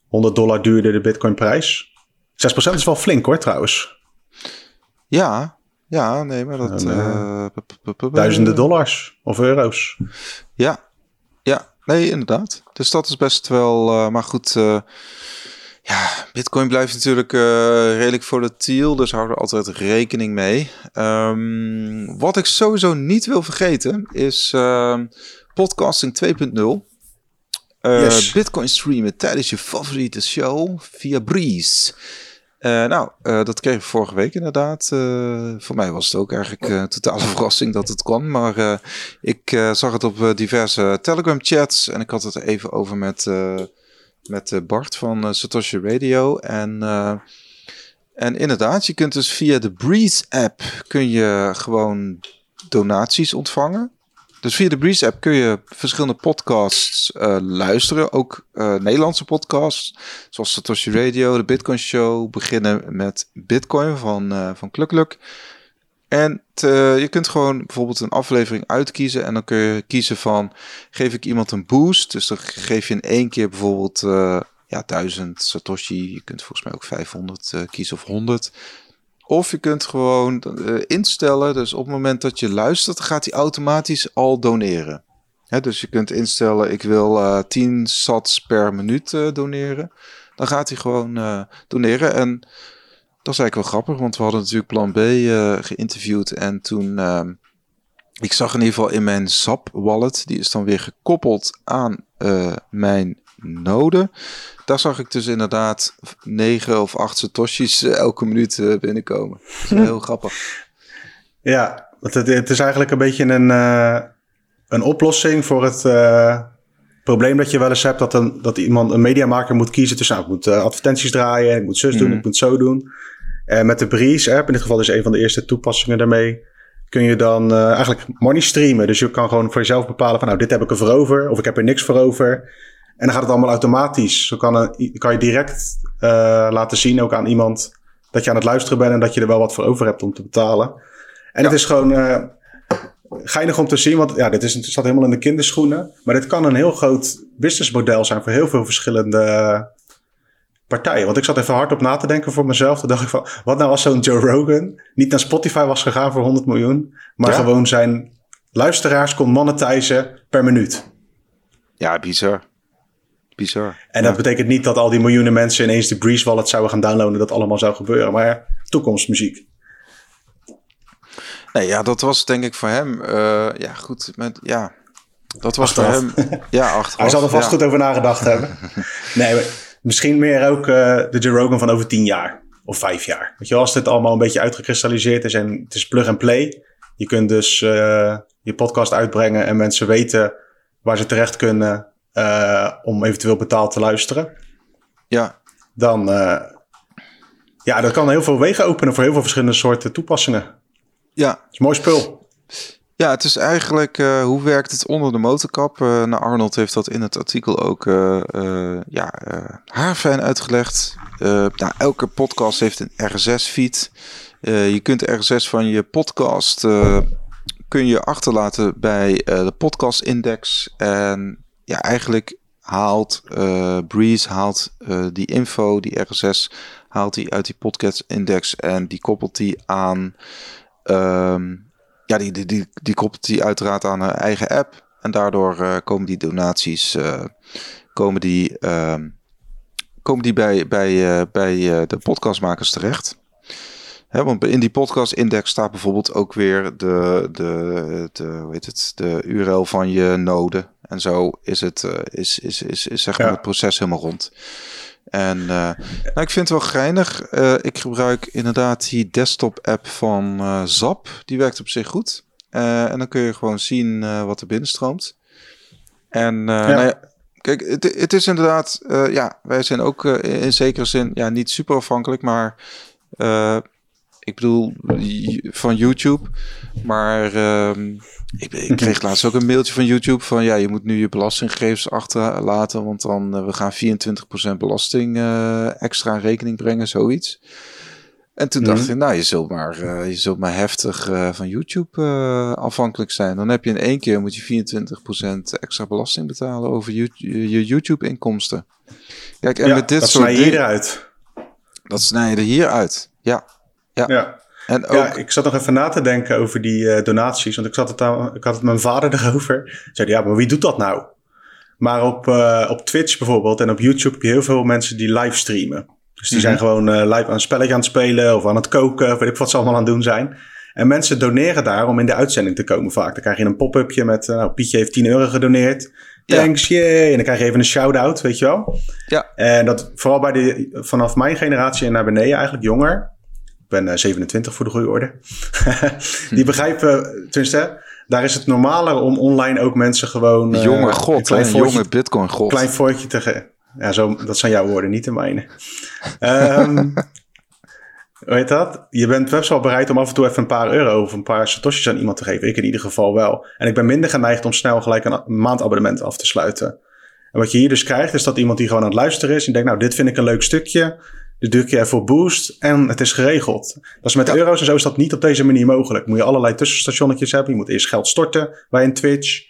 honderd dollar duurder de Bitcoin prijs. 6% is wel flink hoor trouwens. Ja, ja, nee, maar dat... duizenden dollars of euro's. Ja, ja, Nee, inderdaad. Dus dat is best wel. Uh, maar goed. Uh, ja, Bitcoin blijft natuurlijk uh, redelijk volatiel. Dus hou er altijd rekening mee. Um, wat ik sowieso niet wil vergeten is ehm, podcasting 2.0. Yes. Bitcoin streamen tijdens je favoriete show via Breeze. Uh, nou, uh, dat kregen we vorige week inderdaad. Uh, voor mij was het ook eigenlijk een totale verrassing dat het kwam. Maar ik zag het op diverse Telegram chats. En ik had het even over met, met Bart van Satoshi Radio. En, en inderdaad, je kunt dus via de Breeze app kun je gewoon donaties ontvangen. Dus via de Breeze app kun je verschillende podcasts uh, luisteren. Ook uh, Nederlandse podcasts. Zoals Satoshi Radio, de Bitcoin Show. Beginnen met Bitcoin van, uh, van Klukluk. En je kunt gewoon bijvoorbeeld een aflevering uitkiezen. En dan kun je kiezen van, geef ik iemand een boost? Dus dan geef je in één keer bijvoorbeeld ja, 1000 Satoshi. Je kunt volgens mij ook 500 kiezen of 100. Of je kunt gewoon uh, instellen, dus op het moment dat je luistert, gaat hij automatisch al doneren. Hè, dus je kunt instellen, ik wil uh, 10 sats per minuut uh, doneren. dan gaat hij gewoon doneren. En dat is eigenlijk wel grappig, want we hadden natuurlijk Plan B geïnterviewd. En toen, uh, ik zag in ieder geval in mijn SAP-wallet, die is dan weer gekoppeld aan mijn node. Daar zag ik dus inderdaad negen of acht satoshis elke minuut binnenkomen. Dat is heel grappig. Ja, het, het, is eigenlijk een beetje een, een oplossing voor het probleem dat je wel eens hebt dat, een, dat iemand, een mediamaker moet kiezen tussen, nou, ik moet uh, advertenties draaien, ik moet zus doen, mhm. ik moet zo doen. En met de Breeze app, in dit geval is een van de eerste toepassingen daarmee, kun je dan eigenlijk money streamen. Dus je kan gewoon voor jezelf bepalen van, nou, dit heb ik er voor over, of ik heb er niks voor over. En dan gaat het allemaal automatisch. Zo kan, een, kan je direct uh, laten zien ook aan iemand dat je aan het luisteren bent en dat je er wel wat voor over hebt om te betalen. En het is gewoon geinig om te zien, want ja, dit is, het staat helemaal in de kinderschoenen. Maar dit kan een heel groot businessmodel zijn voor heel veel verschillende partijen. Want ik zat even hard op na te denken voor mezelf. Toen dacht ik van, wat nou als zo'n Joe Rogan niet naar Spotify was gegaan voor 100 miljoen, maar gewoon zijn luisteraars kon monetizen per minuut. Ja, bizar. Bizar. En dat betekent niet dat al die miljoenen mensen ineens de Breeze Wallet zouden gaan downloaden. Dat allemaal zou gebeuren. Maar toekomstmuziek. Nee, ja, dat was denk ik voor hem. Uh, ja, goed. Met, ja, dat was voor hem. Ja, achteraf. Hij zal er vast goed over nagedacht hebben. Nee, misschien meer ook uh, de Joe Rogan van over tien jaar of vijf jaar. Weet je, als dit allemaal een beetje uitgekristalliseerd is en het is plug and play. Je kunt dus uh, je podcast uitbrengen en mensen weten waar ze terecht kunnen om eventueel betaald te luisteren. Ja. Dan, ja, dat kan heel veel wegen openen voor heel veel verschillende soorten toepassingen. Ja. Het is mooi spul. Ja, het is eigenlijk uh, hoe werkt het onder de motorkap. Uh, nou, Arnold heeft dat in het artikel ook uh, ja, haarfijn uitgelegd. nou, elke podcast heeft een RSS-feed. je kunt de RSS van je podcast kun je achterlaten bij de podcast index. En ja, eigenlijk haalt Breeze haalt die info, die RSS, haalt die uit die podcast index en die koppelt die aan Um, ja, die, die, die, koppelt die uiteraard aan een eigen app. En daardoor uh, komen die donaties komen die, uh, komen die bij, bij, bij de podcastmakers terecht. Hè, want in die podcast index staat bijvoorbeeld ook weer de, de, de, hoe heet het, de URL van je node. En zo is het, is, is, is, is, zeg maar het proces helemaal rond. En uh, nou, ik vind het wel geinig. Uh, ik gebruik inderdaad die desktop-app van Zap. Die werkt op zich goed. en dan kun je gewoon zien wat er binnenstroomt. En ja. Nou ja, kijk, het, het, is inderdaad... ja, wij zijn ook in zekere zin ja, niet super afhankelijk, maar... ik bedoel, van YouTube. Maar ehm, ik, ik, kreeg laatst ook een mailtje van YouTube van ja, je moet nu je belastinggegevens achterlaten, want dan uh, we gaan 24% belasting uh, extra in rekening brengen, zoiets. En toen dacht mhm. ik, nou, je zult maar, uh, je zult maar heftig van YouTube afhankelijk zijn. Dan heb je in één keer moet je 24% extra belasting betalen over je, je YouTube-inkomsten. Kijk, en met dit dat soort dingen. hieruit. Dat snij je er hieruit. Ja. Ja. ja. En ook... Ja, ik zat nog even na te denken over die uh, donaties. Want ik, zat het aan, ik had het met mijn vader erover. Ik zei, ja, maar wie doet dat nou? Maar op, uh, op Twitch bijvoorbeeld en op YouTube heb je heel veel mensen die livestreamen. Dus die zijn mhm. gewoon uh, live aan een spelletje aan het spelen of aan het koken. Of weet ik wat ze allemaal aan het doen zijn. En mensen doneren daar om in de uitzending te komen vaak. Dan krijg je een pop-upje met, nou, Pietje heeft 10 euro gedoneerd. Thanks, ja. En dan krijg je even een shout-out, weet je wel. Ja. En dat vooral bij de, vanaf mijn generatie en naar beneden eigenlijk jonger ben 27 eh, voor de goede orde. die begrijpen, tenminste, daar is het normaler om online ook mensen gewoon... Uh, jonge god, klein voortje, jonge bitcoin god. Klein voortje te... Ge ja, zo, dat zijn jouw woorden, niet de mijne. um, hoe heet dat? Je bent best wel bereid om af en toe even een paar euro of een paar satoshis aan iemand te geven. Ik in ieder geval wel. En ik ben minder geneigd om snel gelijk een maandabonnement af te sluiten. En wat je hier dus krijgt, is dat iemand die gewoon aan het luisteren is en denkt, nou, dit vind ik een leuk stukje. Dus druk je even boost en het is geregeld. Dat is met euro's en zo is dat niet op deze manier mogelijk. Moet je allerlei tussenstationnetjes hebben. Je moet eerst geld storten bij een Twitch.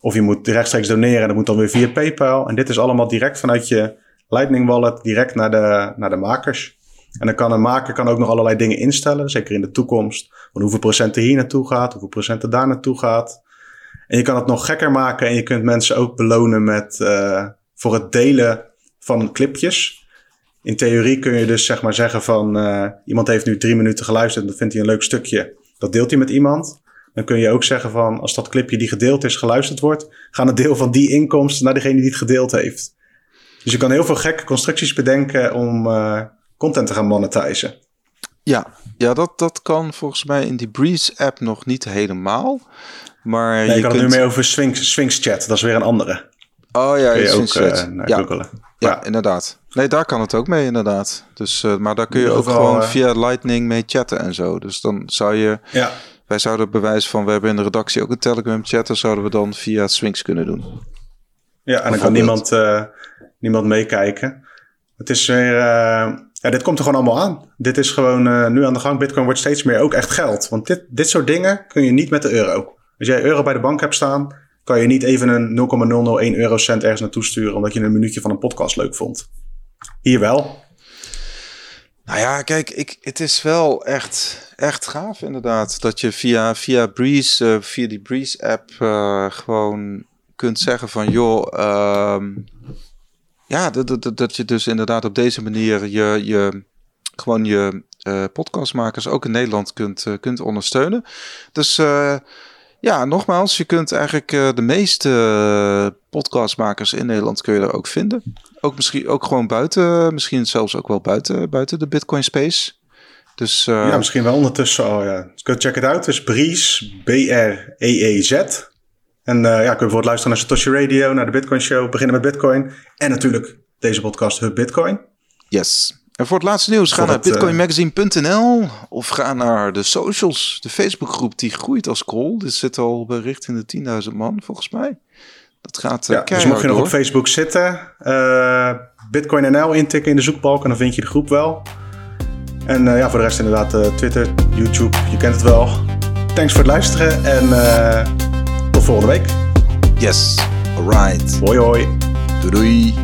Of je moet rechtstreeks doneren en dat moet dan weer via PayPal. En dit is allemaal direct vanuit je Lightning Wallet direct naar de, naar de makers. En dan kan een maker kan ook nog allerlei dingen instellen, zeker in de toekomst. Van hoeveel procenten hier naartoe gaat, hoeveel procenten daar naartoe gaat. En je kan het nog gekker maken en je kunt mensen ook belonen met uh, voor het delen van clipjes. In theorie kun je dus zeg maar zeggen van iemand heeft nu drie minuten geluisterd en dat vindt hij een leuk stukje. Dat deelt hij met iemand. Dan kun je ook zeggen van als dat clipje die gedeeld is geluisterd wordt, gaan een deel van die inkomsten naar degene die het gedeeld heeft. Dus je kan heel veel gekke constructies bedenken om content te gaan monetizen. Ja, ja dat, dat kan volgens mij in die Breeze app nog niet helemaal. Maar nee, je ik had het nu meer over Sphinx, Sphinx Chat. Dat is weer een andere. Oh ja, kun je ook uh, naar. Ja, Ja. inderdaad. Nee, daar kan het ook mee inderdaad. Dus, eh, maar daar kun je ook gewoon eh, via Lightning mee chatten en zo. Dus dan zou je... Ja. Wij zouden bewijs van... We hebben in de redactie ook een Telegram chatten. Zouden we dan via Sphinx kunnen doen. Ja, en dan kan niemand, eh, niemand meekijken. Het is weer. ja, dit komt er gewoon allemaal aan. Dit is gewoon nu aan de gang. Bitcoin wordt steeds meer ook echt geld. Want dit, dit soort dingen kun je niet met de euro. Als jij euro bij de bank hebt staan, kan je niet even een 0,001 eurocent ergens naartoe sturen. omdat je een minuutje van een podcast leuk vond. Hier wel. Nou ja, kijk, ik, het is wel echt, echt gaaf inderdaad. Dat je via, via Breeze, eh, via die Breeze app eh, gewoon kunt zeggen van joh, ehm, ja, dat, dat, je dus inderdaad op deze manier je, je gewoon je eh, podcastmakers ook in Nederland kunt, kunt ondersteunen. Dus ja, nogmaals, je kunt eigenlijk de meeste podcastmakers in Nederland kun je er ook vinden. Ook misschien ook gewoon buiten, misschien zelfs ook wel buiten, buiten de Bitcoin space. Dus eh, ja, misschien wel ondertussen al. Ja. Dus go check it out. Het is Breeze, B-R-E-E-Z. En eh, ja, kun je voor het luisteren naar Satoshi Radio, naar de Bitcoin Show, beginnen met Bitcoin. En natuurlijk deze podcast Hub Bitcoin. yes. En voor het laatste nieuws, ga naar eh, bitcoinmagazine.nl of ga naar de socials. De Facebookgroep die groeit als kool. Dit zit al bij richting de 10.000 man volgens mij. Dat gaat eh Ja, dus mocht je nog door. op Facebook zitten, eh, Bitcoin NL intikken in de zoekbalk en dan vind je de groep wel. En eh, ja, voor de rest inderdaad Twitter, YouTube, je kent het wel. Thanks voor het luisteren en tot volgende week. Yes, alright. Hoi hoi. Doei doei.